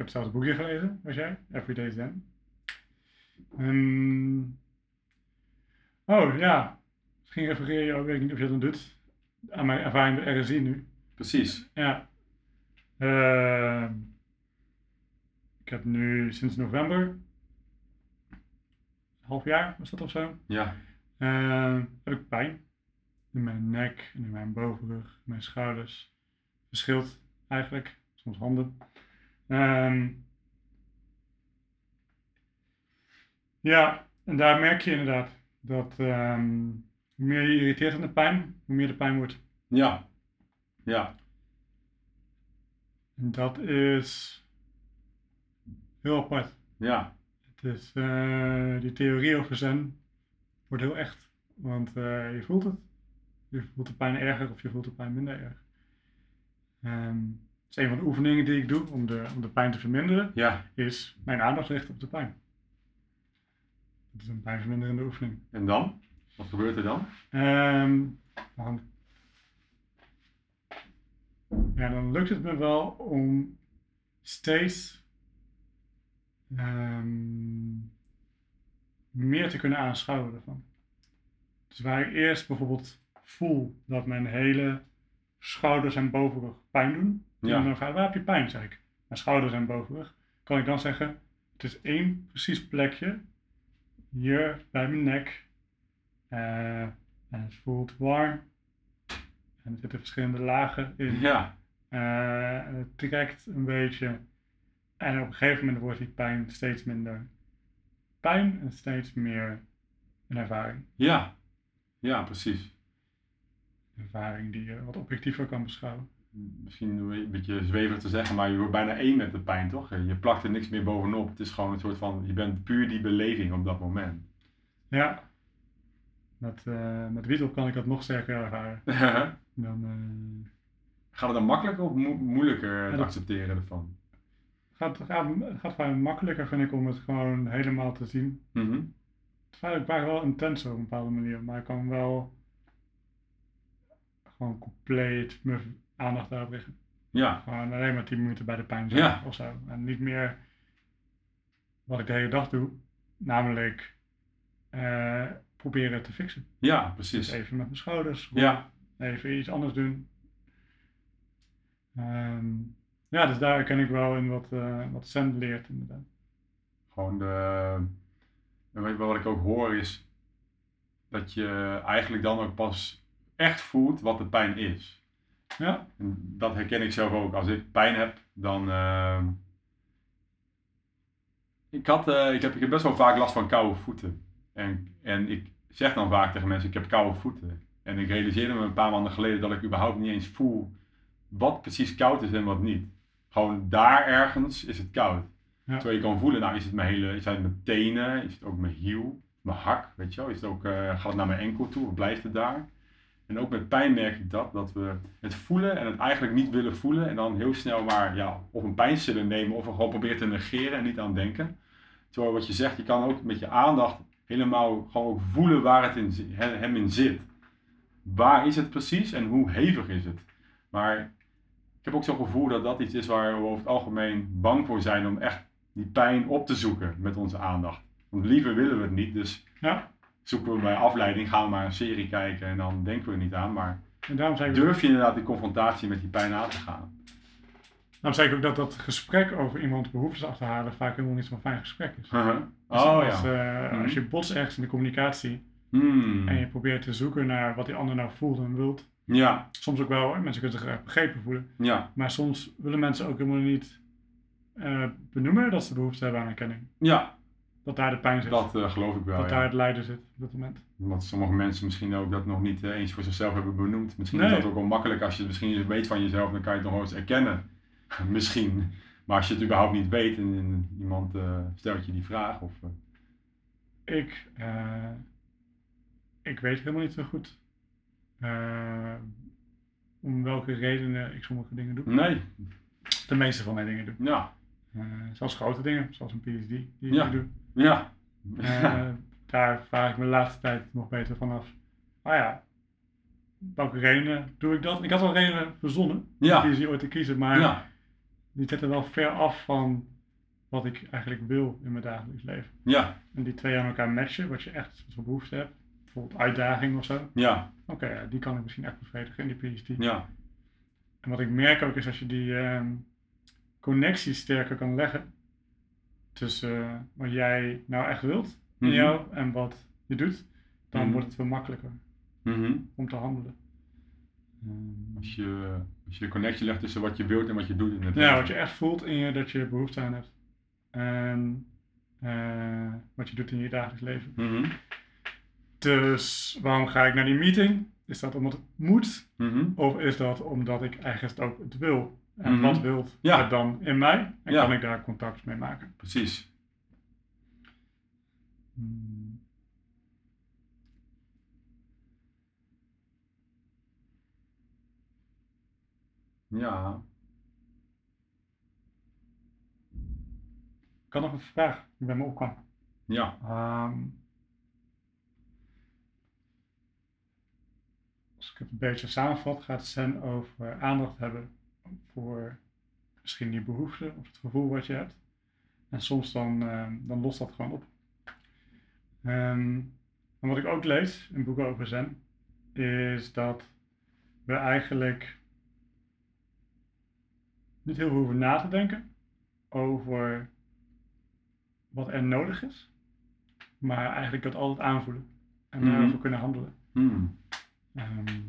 Speaker 1: heb zelfs een boekje gelezen, was jij? Everyday Zen. Um, oh ja, misschien refereer je ook, weet ik niet of je dat dan doet, aan mijn ervaring bij RSI nu.
Speaker 2: Precies.
Speaker 1: Ja. Uh, ik heb nu sinds november, een half jaar was dat of zo,
Speaker 2: ja.
Speaker 1: Uh, heb ik pijn in mijn nek in mijn bovenrug, in mijn schouders. Verschilt eigenlijk, soms handen. Um, ja, en daar merk je inderdaad dat um, hoe meer je irriteert aan de pijn, hoe meer de pijn wordt.
Speaker 2: Ja, ja.
Speaker 1: En dat is heel apart.
Speaker 2: Ja.
Speaker 1: Het is, uh, die theorie over zen wordt heel echt, want uh, je voelt het. Je voelt de pijn erger of je voelt de pijn minder erg. Um, is een van de oefeningen die ik doe om de, om de pijn te verminderen,
Speaker 2: ja.
Speaker 1: is mijn aandacht richten op de pijn. Dat is een pijnverminderende oefening.
Speaker 2: En dan? Wat gebeurt er dan?
Speaker 1: Um, dan, ja, dan lukt het me wel om steeds ehm, meer te kunnen aanschouwen ervan. Dus waar ik eerst bijvoorbeeld voel dat mijn hele schouders en bovenrug pijn doen.
Speaker 2: Ja.
Speaker 1: Waar heb je pijn? Zeg ik. Mijn schouders en bovenrug. Kan ik dan zeggen, het is één precies plekje. Hier bij mijn nek. Eh, en het voelt warm. En er zitten verschillende lagen in.
Speaker 2: Ja,
Speaker 1: Eh, het trekt een beetje. En op een gegeven moment wordt die pijn steeds minder pijn en steeds meer een ervaring.
Speaker 2: ja, ja, precies.
Speaker 1: Een ervaring die je wat objectiever kan beschouwen.
Speaker 2: Misschien een beetje zweverig te zeggen, maar je wordt bijna één met de pijn, toch? Je plakt er niks meer bovenop. Het is gewoon een soort van, je bent puur die beleving op dat moment.
Speaker 1: Ja. Met, eh met Wietop kan ik dat nog sterker ervaren. Dan eh,
Speaker 2: Gaat het dan makkelijker of mo- moeilijker het
Speaker 1: dat-
Speaker 2: accepteren ervan?
Speaker 1: gaat, gaat, het gaat vrij makkelijker, vind ik, om het gewoon helemaal te zien.
Speaker 2: Mhm.
Speaker 1: Het is eigenlijk vaak wel intens op een bepaalde manier, maar ik kan wel gewoon compleet mijn aandacht daarop richten.
Speaker 2: Ja,
Speaker 1: Gewoon alleen maar 10 minuten bij de pijn zijn
Speaker 2: Ja.
Speaker 1: of zo. En niet meer wat ik de hele dag doe, namelijk eh, proberen te fixen.
Speaker 2: ja,
Speaker 1: Dus
Speaker 2: precies.
Speaker 1: even met mijn schouders,
Speaker 2: Ja,
Speaker 1: even iets anders doen. Ehm, ja, dus daar ken ik wel in wat, eh wat Zen leert inderdaad.
Speaker 2: gewoon de, weet wat ik ook hoor is dat je eigenlijk dan ook pas echt voelt wat de pijn is.
Speaker 1: Ja,
Speaker 2: dat herken ik zelf ook. Als ik pijn heb, dan. ehm, ik, had, eh, ik, heb, ik heb best wel vaak last van koude voeten. En, en ik zeg dan vaak tegen mensen: ik heb koude voeten. En ik realiseerde me een paar maanden geleden dat ik überhaupt niet eens voel wat precies koud is en wat niet. Gewoon daar ergens is het koud.
Speaker 1: Ja.
Speaker 2: Terwijl je kan voelen, nou is het mijn hele, zijn het mijn tenen, is het ook mijn hiel, mijn hak, weet je wel, is het ook, eh, gaat het naar mijn enkel toe of blijft het daar? En ook met pijn merk ik dat, dat we het voelen en het eigenlijk niet willen voelen en dan heel snel maar ja, of een pijnstiller nemen of gewoon proberen te negeren en niet aan denken. Terwijl wat je zegt, je kan ook met je aandacht helemaal gewoon ook voelen waar het in, hem in zit. Waar is het precies en hoe hevig is het? Maar ik heb ook zo'n gevoel dat dat iets is waar we over het algemeen bang voor zijn om echt die pijn op te zoeken met onze aandacht. Want liever willen we het niet, dus
Speaker 1: ja.
Speaker 2: Zoeken we bij afleiding, gaan we maar een serie kijken en dan denken we er niet aan. Maar
Speaker 1: En daarom zei ik,
Speaker 2: durf je inderdaad die confrontatie met die pijn aan te gaan?
Speaker 1: daarom zei ik ook dat dat gesprek over iemands behoeftes achterhalen vaak helemaal niet zo'n fijn gesprek is.
Speaker 2: Oh
Speaker 1: Dus als,
Speaker 2: ja.
Speaker 1: eh,
Speaker 2: Mhm.
Speaker 1: als je botst ergens in de communicatie
Speaker 2: Hmm.
Speaker 1: en je probeert te zoeken naar wat die ander nou voelt en wilt,
Speaker 2: Ja,
Speaker 1: soms ook wel hoor, mensen kunnen zich graag begrepen voelen,
Speaker 2: ja,
Speaker 1: maar soms willen mensen ook helemaal niet eh, benoemen dat ze behoefte hebben aan erkenning.
Speaker 2: ja,
Speaker 1: Dat daar de pijn zit,
Speaker 2: dat eh, geloof ik wel.
Speaker 1: dat daar het lijden zit op dat moment.
Speaker 2: Omdat sommige mensen misschien ook dat nog niet eh, eens voor zichzelf hebben benoemd. Misschien
Speaker 1: Nee.
Speaker 2: is dat ook wel makkelijk als je het misschien weet van jezelf, dan kan je het nog wel eens erkennen. misschien. Maar als je het überhaupt niet weet en, en iemand eh, stelt je die vraag. Of,
Speaker 1: Ik, ik weet helemaal niet zo goed om welke redenen ik sommige dingen doe.
Speaker 2: nee,
Speaker 1: De meeste van mijn dingen doe.
Speaker 2: ja,
Speaker 1: Eh, zelfs grote dingen, zoals een PhD die ik
Speaker 2: Ja.
Speaker 1: doe.
Speaker 2: Ja.
Speaker 1: Eh, daar vraag ik me de laatste tijd nog beter vanaf. Ah ja, welke redenen doe ik dat? Ik had wel redenen verzonnen
Speaker 2: Ja.
Speaker 1: die ooit te kiezen, maar
Speaker 2: ja,
Speaker 1: die zitten wel ver af van wat ik eigenlijk wil in mijn dagelijks leven.
Speaker 2: ja,
Speaker 1: En die twee aan elkaar matchen, wat je echt voor behoefte hebt, bijvoorbeeld uitdaging of zo.
Speaker 2: ja,
Speaker 1: Oké, ja, die kan ik misschien echt bevredigen in die PhD.
Speaker 2: ja,
Speaker 1: En wat ik merk ook is als je die ehm connectie sterker kan leggen tussen eh, wat jij nou echt wilt in
Speaker 2: Mhm.
Speaker 1: jou en wat je doet, dan
Speaker 2: Mhm.
Speaker 1: wordt het veel makkelijker
Speaker 2: Mhm.
Speaker 1: om te handelen. Ehm,
Speaker 2: Als, je, als je de connectie legt tussen wat je wilt en wat je doet in het
Speaker 1: ja,
Speaker 2: leven.
Speaker 1: wat je echt voelt in je dat je behoefte aan hebt. En eh, wat je doet in je dagelijks leven. Dus waarom ga ik naar die meeting? Is dat omdat het moet? Of is dat omdat ik eigenlijk ook het wil? En
Speaker 2: Mhm.
Speaker 1: wat wilt
Speaker 2: Ja.
Speaker 1: het dan in mij? En
Speaker 2: Ja.
Speaker 1: kan ik daar contact mee maken?
Speaker 2: Precies.
Speaker 1: Hmm.
Speaker 2: Ja.
Speaker 1: Ik had nog een vraag die bij me opkwam.
Speaker 2: Ja.
Speaker 1: Ehm, als ik het een beetje samenvat, gaat Zen over aandacht hebben voor misschien die behoefte of het gevoel wat je hebt. En soms dan, eh, dan lost dat gewoon op. Ehm, en wat ik ook lees in boeken over zen, is dat we eigenlijk niet heel veel hoeven na te denken over wat er nodig is, maar eigenlijk het altijd aanvoelen en
Speaker 2: Mhm.
Speaker 1: daarover kunnen handelen.
Speaker 2: Hmm.
Speaker 1: Ehm,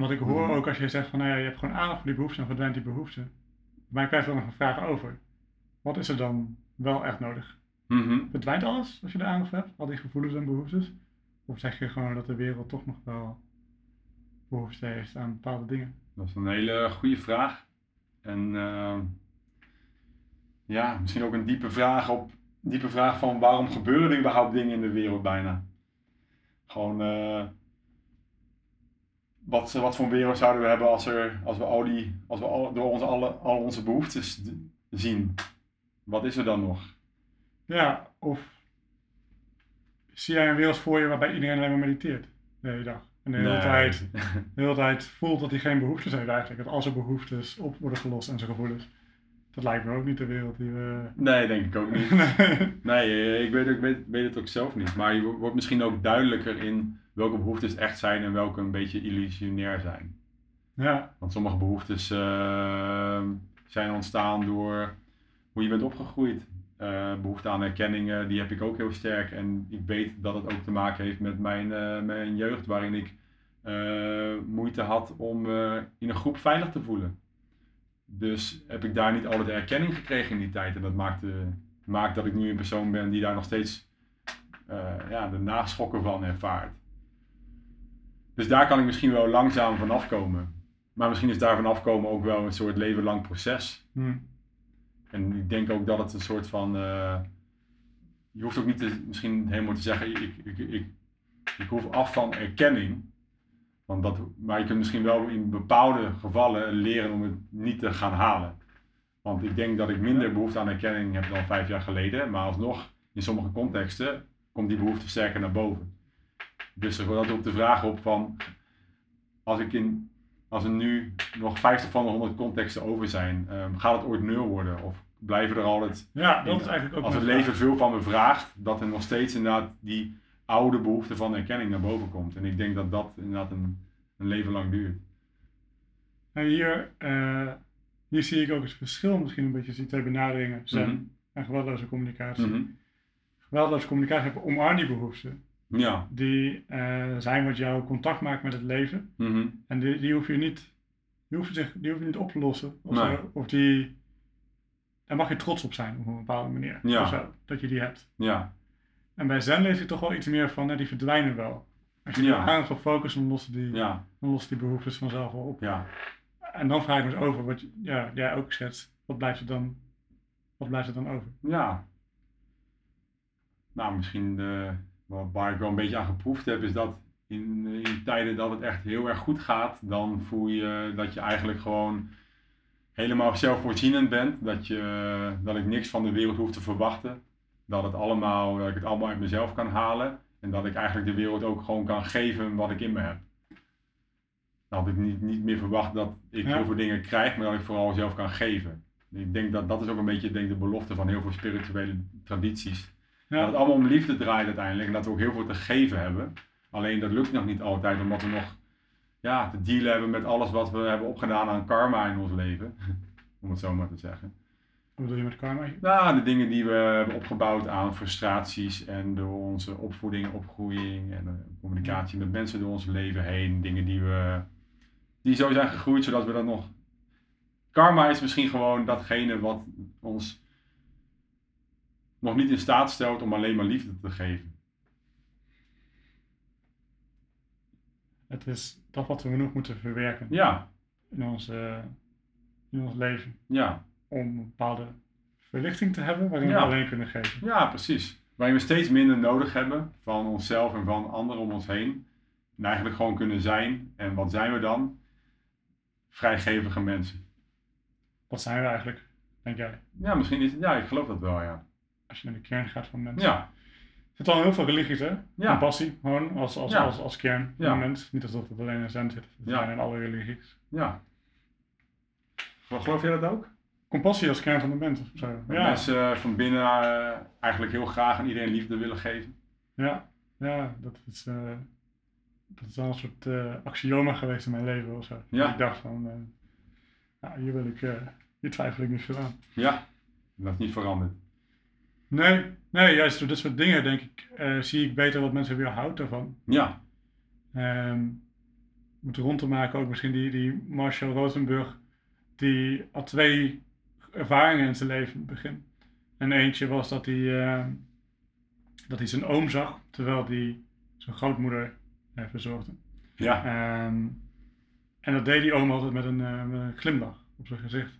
Speaker 1: wat ik hoor
Speaker 2: Mhm.
Speaker 1: ook als je zegt van nou ja, je hebt gewoon aandacht voor die behoefte en verdwijnt die behoefte. Bij mij krijg je dan nog een vraag over. Wat is er dan wel echt nodig?
Speaker 2: Mhm.
Speaker 1: Verdwijnt alles als je er aandacht hebt? Al die gevoelens en behoeftes? Of zeg je gewoon dat de wereld toch nog wel behoefte heeft aan bepaalde dingen?
Speaker 2: Dat is een hele goede vraag. En eh, ja, misschien ook een diepe vraag, op, diepe vraag van waarom gebeuren er überhaupt dingen in de wereld bijna? Gewoon, eh, wat, wat voor een wereld zouden we hebben als, er, als we, al die, als we al, door onze, alle, al onze behoeftes zien? Wat is er dan nog?
Speaker 1: Ja, of zie jij een wereld voor je waarbij iedereen alleen maar mediteert de hele dag? En de hele,
Speaker 2: Nee.
Speaker 1: tijd, de hele tijd voelt dat hij geen behoeftes heeft eigenlijk. Dat al zijn behoeftes op worden gelost en zijn gevoelens. Dat lijkt me ook niet de wereld die we...
Speaker 2: Nee, denk ik ook niet.
Speaker 1: Nee.
Speaker 2: Nee, eh, ik weet, ik weet, weet het ook zelf niet. Maar je wo- wordt misschien ook duidelijker in welke behoeftes echt zijn en welke een beetje illusionair zijn.
Speaker 1: ja,
Speaker 2: Want sommige behoeftes eh, zijn ontstaan door hoe je bent opgegroeid. Eh, behoefte aan erkenning, die heb ik ook heel sterk. En ik weet dat het ook te maken heeft met mijn, eh, mijn jeugd, waarin ik eh, moeite had om in een groep veilig te voelen. Dus heb ik daar niet altijd erkenning gekregen in die tijd. En dat maakte, maakt dat ik nu een persoon ben die daar nog steeds ja, de naschokken van ervaart. Dus daar kan ik misschien wel langzaam van afkomen. Maar misschien is daar van afkomen ook wel een soort leven lang proces.
Speaker 1: hm.
Speaker 2: En ik denk ook dat het een soort van. eh, je hoeft ook niet te, misschien helemaal te zeggen: ik, ik, ik, ik hoef af van erkenning. Want dat, maar je kunt misschien wel in bepaalde gevallen leren om het niet te gaan halen. Want ik denk dat ik minder behoefte aan erkenning heb dan vijf jaar geleden. Maar alsnog, in sommige contexten, komt die behoefte sterker naar boven. Dus er wordt ook de vraag op van. Als, ik in, als er nu nog 50 van de 100 contexten over zijn, ehm, gaat het ooit nul worden? Of blijven er altijd
Speaker 1: ja, dat is eigenlijk ook
Speaker 2: als het leven
Speaker 1: vraag.
Speaker 2: veel van me vraagt, dat er nog steeds inderdaad die oude behoefte van erkenning naar boven komt. En ik denk dat dat inderdaad een, een leven lang duurt.
Speaker 1: En hier, eh, hier zie ik ook het verschil misschien een beetje, die twee benaderingen, zen
Speaker 2: Mhm.
Speaker 1: en geweldloze communicatie.
Speaker 2: Mhm.
Speaker 1: Geweldloze communicatie hebben omarm die behoeften.
Speaker 2: Ja.
Speaker 1: Die eh, zijn wat jou contact maakt met het leven.
Speaker 2: Mhm.
Speaker 1: En die, die hoef je niet, die hoef je zich, die hoef je niet op te lossen. Of,
Speaker 2: Nee.
Speaker 1: zo. of die, daar mag je trots op zijn op een bepaalde manier.
Speaker 2: Ja.
Speaker 1: Of zo, dat je die hebt.
Speaker 2: Ja.
Speaker 1: En bij zen lees ik toch wel iets meer van, hè, die verdwijnen wel. Als je
Speaker 2: Ja.
Speaker 1: aandacht op focust, dan lossen die,
Speaker 2: Ja.
Speaker 1: dan lossen die behoeftes vanzelf wel op.
Speaker 2: Ja.
Speaker 1: En dan vraag ik me eens over, wat je- ja, jij ook schetst, wat blijft er dan, wat blijft er dan over?
Speaker 2: Ja. Nou, misschien wat- waar ik wel een beetje aan geproefd heb, is dat in, in tijden dat het echt heel erg goed gaat, dan voel je dat je eigenlijk gewoon helemaal zelfvoorzienend bent. Dat, je, dat ik niks van de wereld hoef te verwachten. Dat, het allemaal, dat ik het allemaal uit mezelf kan halen. En dat ik eigenlijk de wereld ook gewoon kan geven wat ik in me heb. Dat ik niet, niet meer verwacht dat ik
Speaker 1: Ja.
Speaker 2: heel veel dingen krijg, maar dat ik vooral zelf kan geven. Ik denk dat dat is ook een beetje denk, de belofte van heel veel spirituele tradities.
Speaker 1: Ja.
Speaker 2: Dat het allemaal om liefde draait uiteindelijk en dat we ook heel veel te geven hebben. Alleen dat lukt nog niet altijd omdat we nog ja, te dealen hebben met alles wat we hebben opgedaan aan karma in ons leven. Om het zo maar te zeggen.
Speaker 1: Wat bedoel je met karma?
Speaker 2: Nou, de dingen die we hebben opgebouwd aan frustraties en door onze opvoeding, opgroeiing en communicatie met mensen door ons leven heen. Dingen die we die zo zijn gegroeid zodat we dat nog. Karma is misschien gewoon datgene wat ons nog niet in staat stelt om alleen maar liefde te geven.
Speaker 1: Het is dat wat we nog moeten verwerken
Speaker 2: Ja,
Speaker 1: in ons, in ons leven.
Speaker 2: ja,
Speaker 1: Om een bepaalde verlichting te hebben waarin
Speaker 2: Ja.
Speaker 1: we alleen kunnen geven.
Speaker 2: ja, precies. Waarin we steeds minder nodig hebben van onszelf en van anderen om ons heen. En eigenlijk gewoon kunnen zijn. En wat zijn we dan? Vrijgevige mensen.
Speaker 1: Wat zijn we eigenlijk, denk jij?
Speaker 2: Ja, misschien is het, ja, ik geloof dat wel, ja.
Speaker 1: Als je naar de kern gaat van mensen.
Speaker 2: Ja,
Speaker 1: Er zitten al heel veel religies, hè?
Speaker 2: Ja.
Speaker 1: En passie, gewoon als, als,
Speaker 2: Ja.
Speaker 1: als, als kern van
Speaker 2: Ja.
Speaker 1: een mens. Niet alsof het alleen in zen zit. Het
Speaker 2: Ja.
Speaker 1: zijn in alle religies.
Speaker 2: ja. Maar geloof jij dat ook?
Speaker 1: compassie als kern van de mens. of Zo.
Speaker 2: Dat mensen eh, van binnen eh, eigenlijk heel graag aan iedereen liefde willen geven.
Speaker 1: ja, ja, dat is, eh, dat is wel een soort axioma geweest in mijn leven of zo.
Speaker 2: Ja.
Speaker 1: Ik dacht van, eh, ja, hier wil ik, eh, hier twijfel ik niet veel aan.
Speaker 2: Ja, dat is niet veranderd.
Speaker 1: Nee, nee, juist door dit soort dingen denk ik, eh, zie ik beter wat mensen weerhoudt daarvan.
Speaker 2: Ja,
Speaker 1: Ehm om het rond te maken ook misschien die, die Marshall Rosenberg, die had twee ervaringen in zijn leven begin. En eentje was dat hij, ehm, dat hij zijn oom zag, terwijl hij zijn grootmoeder eh, verzorgde.
Speaker 2: ja,
Speaker 1: Ehm, en dat deed die oom altijd met een, eh, met een glimlach op zijn gezicht.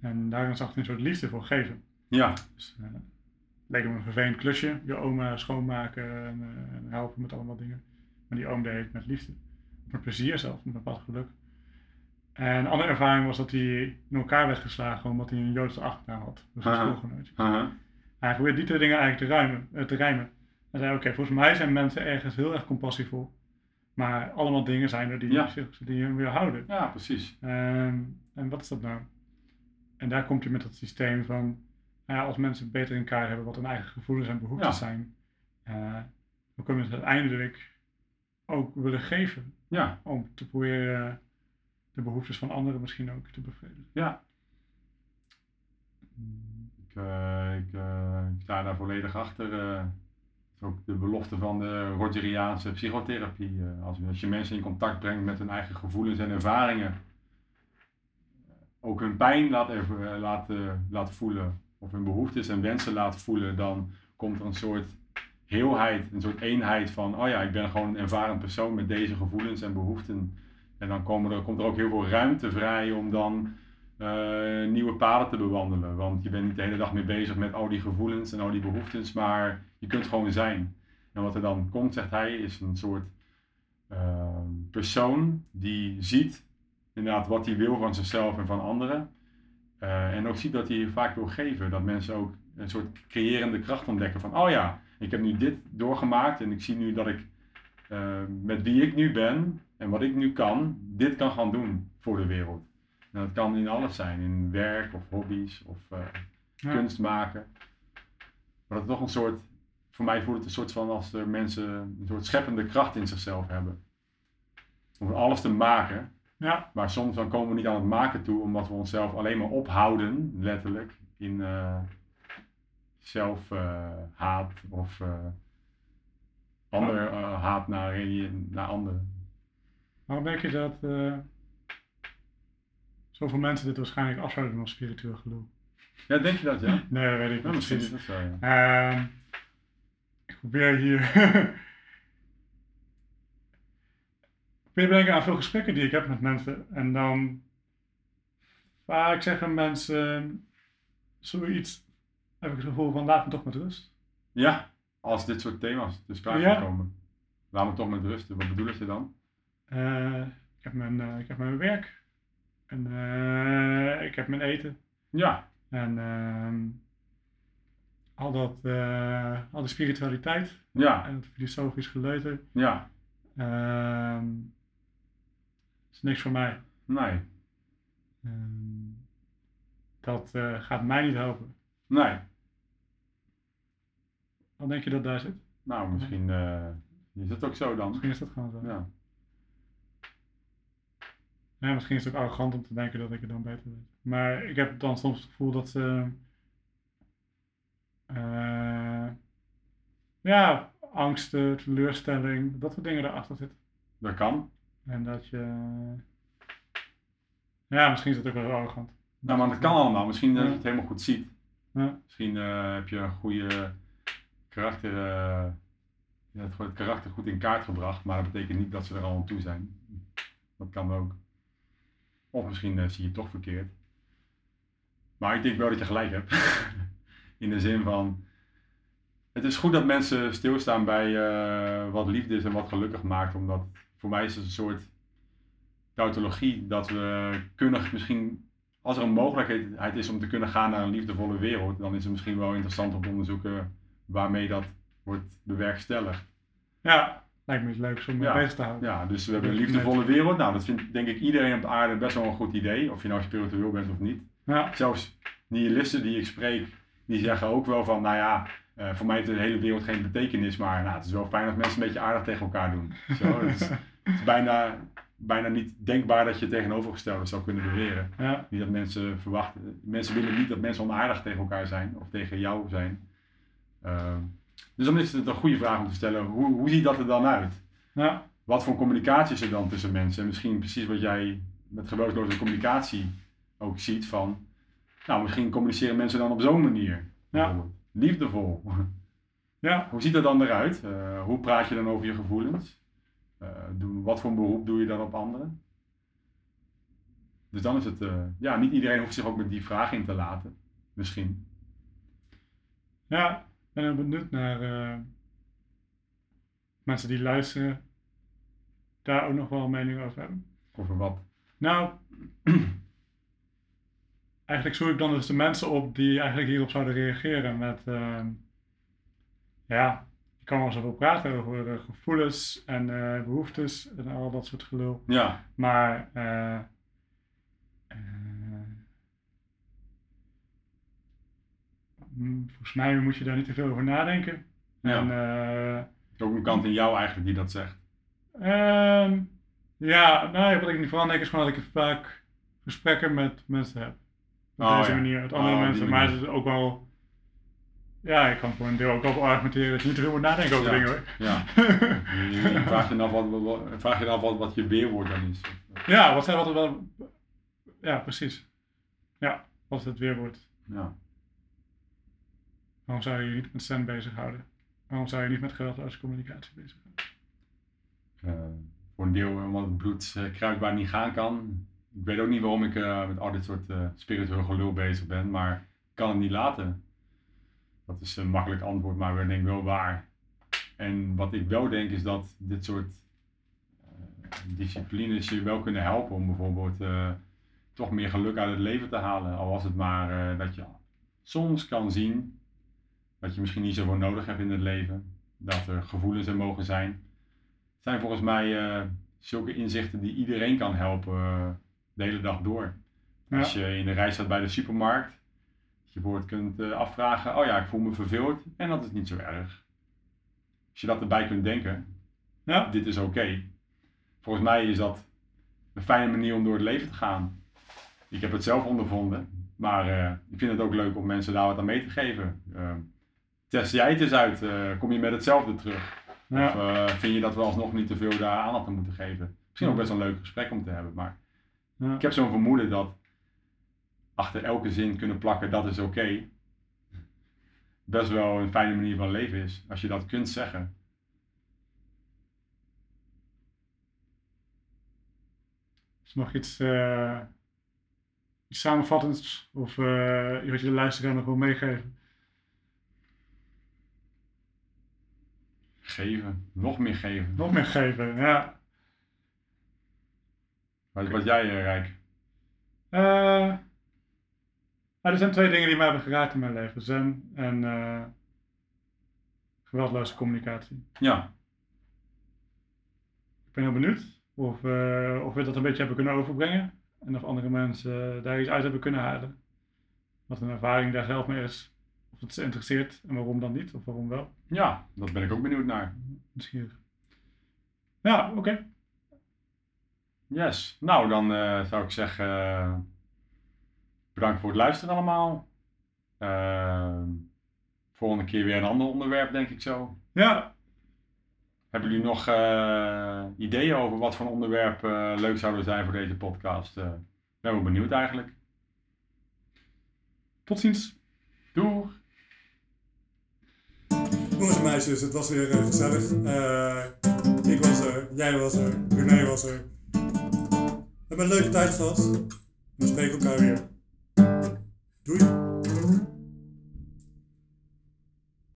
Speaker 1: En daarin zag hij een soort liefde voor geven.
Speaker 2: ja,
Speaker 1: Dus, leek hem een vervelend klusje, je oma schoonmaken en, eh, en helpen met allemaal dingen. Maar die oom deed het met liefde. Met plezier zelfs, met bepaald geluk. En een andere ervaring was dat hij in elkaar werd geslagen omdat hij een Joodse achternaam had. Dus een schoolgenootje.
Speaker 2: Haha.
Speaker 1: Hij probeerde die twee dingen eigenlijk te, ruimen, eh, te rijmen. Hij zei, oké, volgens mij zijn mensen ergens heel erg compassievol. Maar allemaal dingen zijn er die,
Speaker 2: Ja.
Speaker 1: zich, die hem weerhouden.
Speaker 2: ja, precies.
Speaker 1: Ehm, en wat is dat nou? En daar komt je met dat systeem van, ja, als mensen beter in kaart hebben wat hun eigen gevoelens en behoeftes
Speaker 2: Ja.
Speaker 1: zijn, eh, dan kunnen ze uiteindelijk ook willen geven
Speaker 2: Ja,
Speaker 1: om te proberen de behoeftes van anderen misschien ook te bevredigen.
Speaker 2: ja. Ik, eh, ik, eh, ik sta daar volledig achter. is ook de belofte van de Rogeriaanse psychotherapie. als, als je mensen in contact brengt met hun eigen gevoelens en ervaringen, ook hun pijn laat, even, laat, laat voelen, of hun behoeftes en wensen laat voelen, dan komt er een soort heelheid, een soort eenheid van, oh ja, ik ben gewoon een ervaren persoon met deze gevoelens en behoeften. En dan komen er, komt er ook heel veel ruimte vrij om dan eh, nieuwe paden te bewandelen. Want je bent niet de hele dag mee bezig met al die gevoelens en al die behoeftes, maar je kunt gewoon zijn. En wat er dan komt, zegt hij, is een soort eh, persoon die ziet inderdaad wat hij wil van zichzelf en van anderen. Eh, en ook ziet dat hij vaak wil geven. Dat mensen ook een soort creërende kracht ontdekken van, oh ja, ik heb nu dit doorgemaakt en ik zie nu dat ik eh, met wie ik nu ben en wat ik nu kan, dit kan gaan doen voor de wereld. En dat kan in alles zijn, in werk of hobby's of eh,
Speaker 1: Ja.
Speaker 2: kunst maken. Maar dat is toch een soort, voor mij voelt het een soort van als er mensen een soort scheppende kracht in zichzelf hebben. Om alles te maken,
Speaker 1: Ja,
Speaker 2: maar soms dan komen we niet aan het maken toe, omdat we onszelf alleen maar ophouden, letterlijk, in eh zelfhaat of eh ander eh, haat naar, naar anderen.
Speaker 1: waarom denk je dat eh, zoveel mensen dit waarschijnlijk afzouden doen als spiritueel gelul?
Speaker 2: Ja, denk je dat, ja?
Speaker 1: Nee, dat weet ik
Speaker 2: ja
Speaker 1: niet
Speaker 2: misschien
Speaker 1: precies.
Speaker 2: is dat zo, ja.
Speaker 1: Ehm, ik probeer hier. ik te denken aan veel gesprekken die ik heb met mensen. En dan. Vaak zeggen mensen zoiets. Heb ik het gevoel van laat me toch met rust.
Speaker 2: Ja, als dit soort thema's te sprake
Speaker 1: Ja.
Speaker 2: komen. Laat me toch met rust. Wat bedoelen ze dan?
Speaker 1: Eh, ik, heb mijn, eh, ik heb mijn werk. En eh, ik heb mijn eten.
Speaker 2: Ja,
Speaker 1: En ehm, al, dat, al de spiritualiteit
Speaker 2: ja,
Speaker 1: en het filosofisch geleuter.
Speaker 2: ja.
Speaker 1: Ehm, is niks voor mij.
Speaker 2: Nee,
Speaker 1: Ehm, dat eh, gaat mij niet helpen.
Speaker 2: nee.
Speaker 1: Wat denk je dat daar zit?
Speaker 2: Nou, misschien eh, is het ook zo dan.
Speaker 1: Misschien is dat gewoon zo. Ja.
Speaker 2: Ja,
Speaker 1: misschien is het ook arrogant om te denken dat ik het dan beter weet. Maar ik heb dan soms het gevoel dat ze. eh, ja, angsten, teleurstelling, dat soort dingen erachter zitten.
Speaker 2: dat kan.
Speaker 1: En dat je. Ja, misschien is het ook wel arrogant.
Speaker 2: Nou, maar dat kan allemaal. Misschien dat je het helemaal goed ziet.
Speaker 1: Ja.
Speaker 2: Misschien eh, heb je een goede karakter, eh, je hebt het karakter goed in kaart gebracht, maar dat betekent niet dat ze er al aan toe zijn. Dat kan ook. Of misschien eh, zie je het toch verkeerd. Maar ik denk wel dat je gelijk hebt. in de zin van, het is goed dat mensen stilstaan bij eh, wat liefde is en wat gelukkig maakt, omdat voor mij is het een soort tautologie dat we kunnen misschien als er een mogelijkheid is om te kunnen gaan naar een liefdevolle wereld, dan is het misschien wel interessant om te onderzoeken waarmee dat wordt bewerkstelligd.
Speaker 1: Ja, lijkt me iets leuks om
Speaker 2: Ja.
Speaker 1: bezig te houden.
Speaker 2: Ja, dus we hebben een liefdevolle wereld. Nou, dat vindt denk ik iedereen op de aarde best wel een goed idee, of je nou spiritueel bent of niet.
Speaker 1: Ja.
Speaker 2: Zelfs nihilisten die ik spreek, die zeggen ook wel van, nou ja, eh, voor mij heeft de hele wereld geen betekenis, maar nou, het is wel fijn dat mensen een beetje aardig tegen elkaar doen. Zo, het, is, bijna, bijna niet denkbaar dat je het tegenovergestelde zou kunnen beweren.
Speaker 1: Ja.
Speaker 2: Niet dat mensen verwachten, mensen willen niet dat mensen onaardig tegen elkaar zijn of tegen jou zijn. Ehm, dus dan is het een goede vraag om te stellen, hoe, hoe ziet dat er dan uit?
Speaker 1: Ja.
Speaker 2: Wat voor communicatie is er dan tussen mensen? En misschien precies wat jij met geweldloze communicatie ook ziet van, nou misschien communiceren mensen dan op zo'n manier. bijvoorbeeld. Liefdevol.
Speaker 1: Ja.
Speaker 2: Hoe ziet dat dan eruit? Eh, hoe praat je dan over je gevoelens? Eh, wat voor een beroep doe je dan op anderen? Dus dan is het, eh, ja, niet iedereen hoeft zich ook met die vraag in te laten. Misschien.
Speaker 1: Ja, ik ben heel benieuwd naar eh, mensen die luisteren, daar ook nog wel een mening over hebben.
Speaker 2: Over wat?
Speaker 1: Nou, eigenlijk zoek ik dan dus de mensen op die eigenlijk hierop zouden reageren met, ja, kan wel zoveel praten over eh, gevoelens en eh, behoeftes en al dat soort gelul.
Speaker 2: Ja,
Speaker 1: Maar eh, mm, volgens mij moet je daar niet te veel over nadenken.
Speaker 2: Ja.
Speaker 1: En,
Speaker 2: is ook een kant in jou eigenlijk die dat zegt.
Speaker 1: ehm, ja, nou, wat ik niet vooral denk is gewoon dat ik vaak gesprekken met mensen heb. Op
Speaker 2: Oh,
Speaker 1: deze
Speaker 2: ja.
Speaker 1: manier, met andere
Speaker 2: Oh, die
Speaker 1: mensen. Maar het is ook wel, ja, ik kan voor een deel ook wel argumenteren dat je niet te veel moet nadenken over
Speaker 2: Ja.
Speaker 1: dingen hoor.
Speaker 2: Ja. Je, je vraagt je dan af wat, wat, vraag je dan af wat, wat je weerwoord dan is.
Speaker 1: ja, wat zijn wat er wel, ja, precies. Ja, wat is het weerwoord?
Speaker 2: Ja.
Speaker 1: Waarom zou je je niet met zen bezighouden? Waarom zou je niet met geweldloze communicatie bezighouden?
Speaker 2: Eh, voor een deel omdat het bloed eh, kruidbaar niet gaan kan. Ik weet ook niet waarom ik eh, met al dit soort eh, spiritueel gelul bezig ben, maar ik kan het niet laten. Dat is een makkelijk antwoord, maar ik denk wel waar. En wat ik wel denk is dat dit soort eh, disciplines je wel kunnen helpen om bijvoorbeeld eh, toch meer geluk uit het leven te halen. Al was het maar eh, dat je soms kan zien dat je misschien niet zoveel nodig hebt in het leven. Dat er gevoelens er mogen zijn. Het zijn volgens mij zulke inzichten die iedereen kan helpen de hele dag door.
Speaker 1: Ja.
Speaker 2: Als je in de rij staat bij de supermarkt, je bijvoorbeeld kunt eh, afvragen, oh ja, ik voel me verveeld en dat is niet zo erg. Als je dat erbij kunt denken,
Speaker 1: Ja,
Speaker 2: dit is oké. Volgens mij is dat een fijne manier om door het leven te gaan. Ik heb het zelf ondervonden, maar eh, ik vind het ook leuk om mensen daar wat aan mee te geven. Eh, test jij het eens uit, eh, kom je met hetzelfde terug?
Speaker 1: ja,
Speaker 2: Of vind je dat we alsnog niet te veel daar aandacht aan moeten geven? Misschien ook best wel een leuk gesprek om te hebben, maar
Speaker 1: ja.
Speaker 2: ik heb zo'n vermoeden dat achter elke zin kunnen plakken dat is oké. Best wel een fijne manier van leven is, als je dat kunt zeggen.
Speaker 1: Er nog iets, eh, iets samenvattends of iets wat je de luisteraar nog wil meegeven?
Speaker 2: Geven, nog meer geven.
Speaker 1: Nog meer geven, ja.
Speaker 2: Wat, wat jij, eh, Rijk?
Speaker 1: Eh, nou, er zijn twee dingen die mij hebben geraakt in mijn leven. Zen en eh, geweldloze communicatie.
Speaker 2: Ja,
Speaker 1: Ik ben heel benieuwd of, eh, of we dat een beetje hebben kunnen overbrengen. En of andere mensen eh, daar iets uit hebben kunnen halen. Wat een ervaring daar zelf mee is. Of het ze interesseert en waarom dan niet, of waarom wel.
Speaker 2: ja, dat ben ik ook benieuwd naar.
Speaker 1: Misschien. Ja, oké.
Speaker 2: Yes. Nou, dan zou ik zeggen, bedankt voor het luisteren allemaal. Eh, volgende keer weer een ander onderwerp, denk ik zo.
Speaker 1: Ja,
Speaker 2: Hebben jullie nog eh, ideeën over wat voor onderwerp eh, leuk zouden zijn voor deze podcast? Eh, ik ben wel benieuwd eigenlijk.
Speaker 1: tot ziens.
Speaker 2: Doeg!
Speaker 1: Jongens en meisjes, het was weer gezellig. Ik was er, jij was er, René was er. We hebben een leuke tijd gehad. We spreken elkaar weer. দুই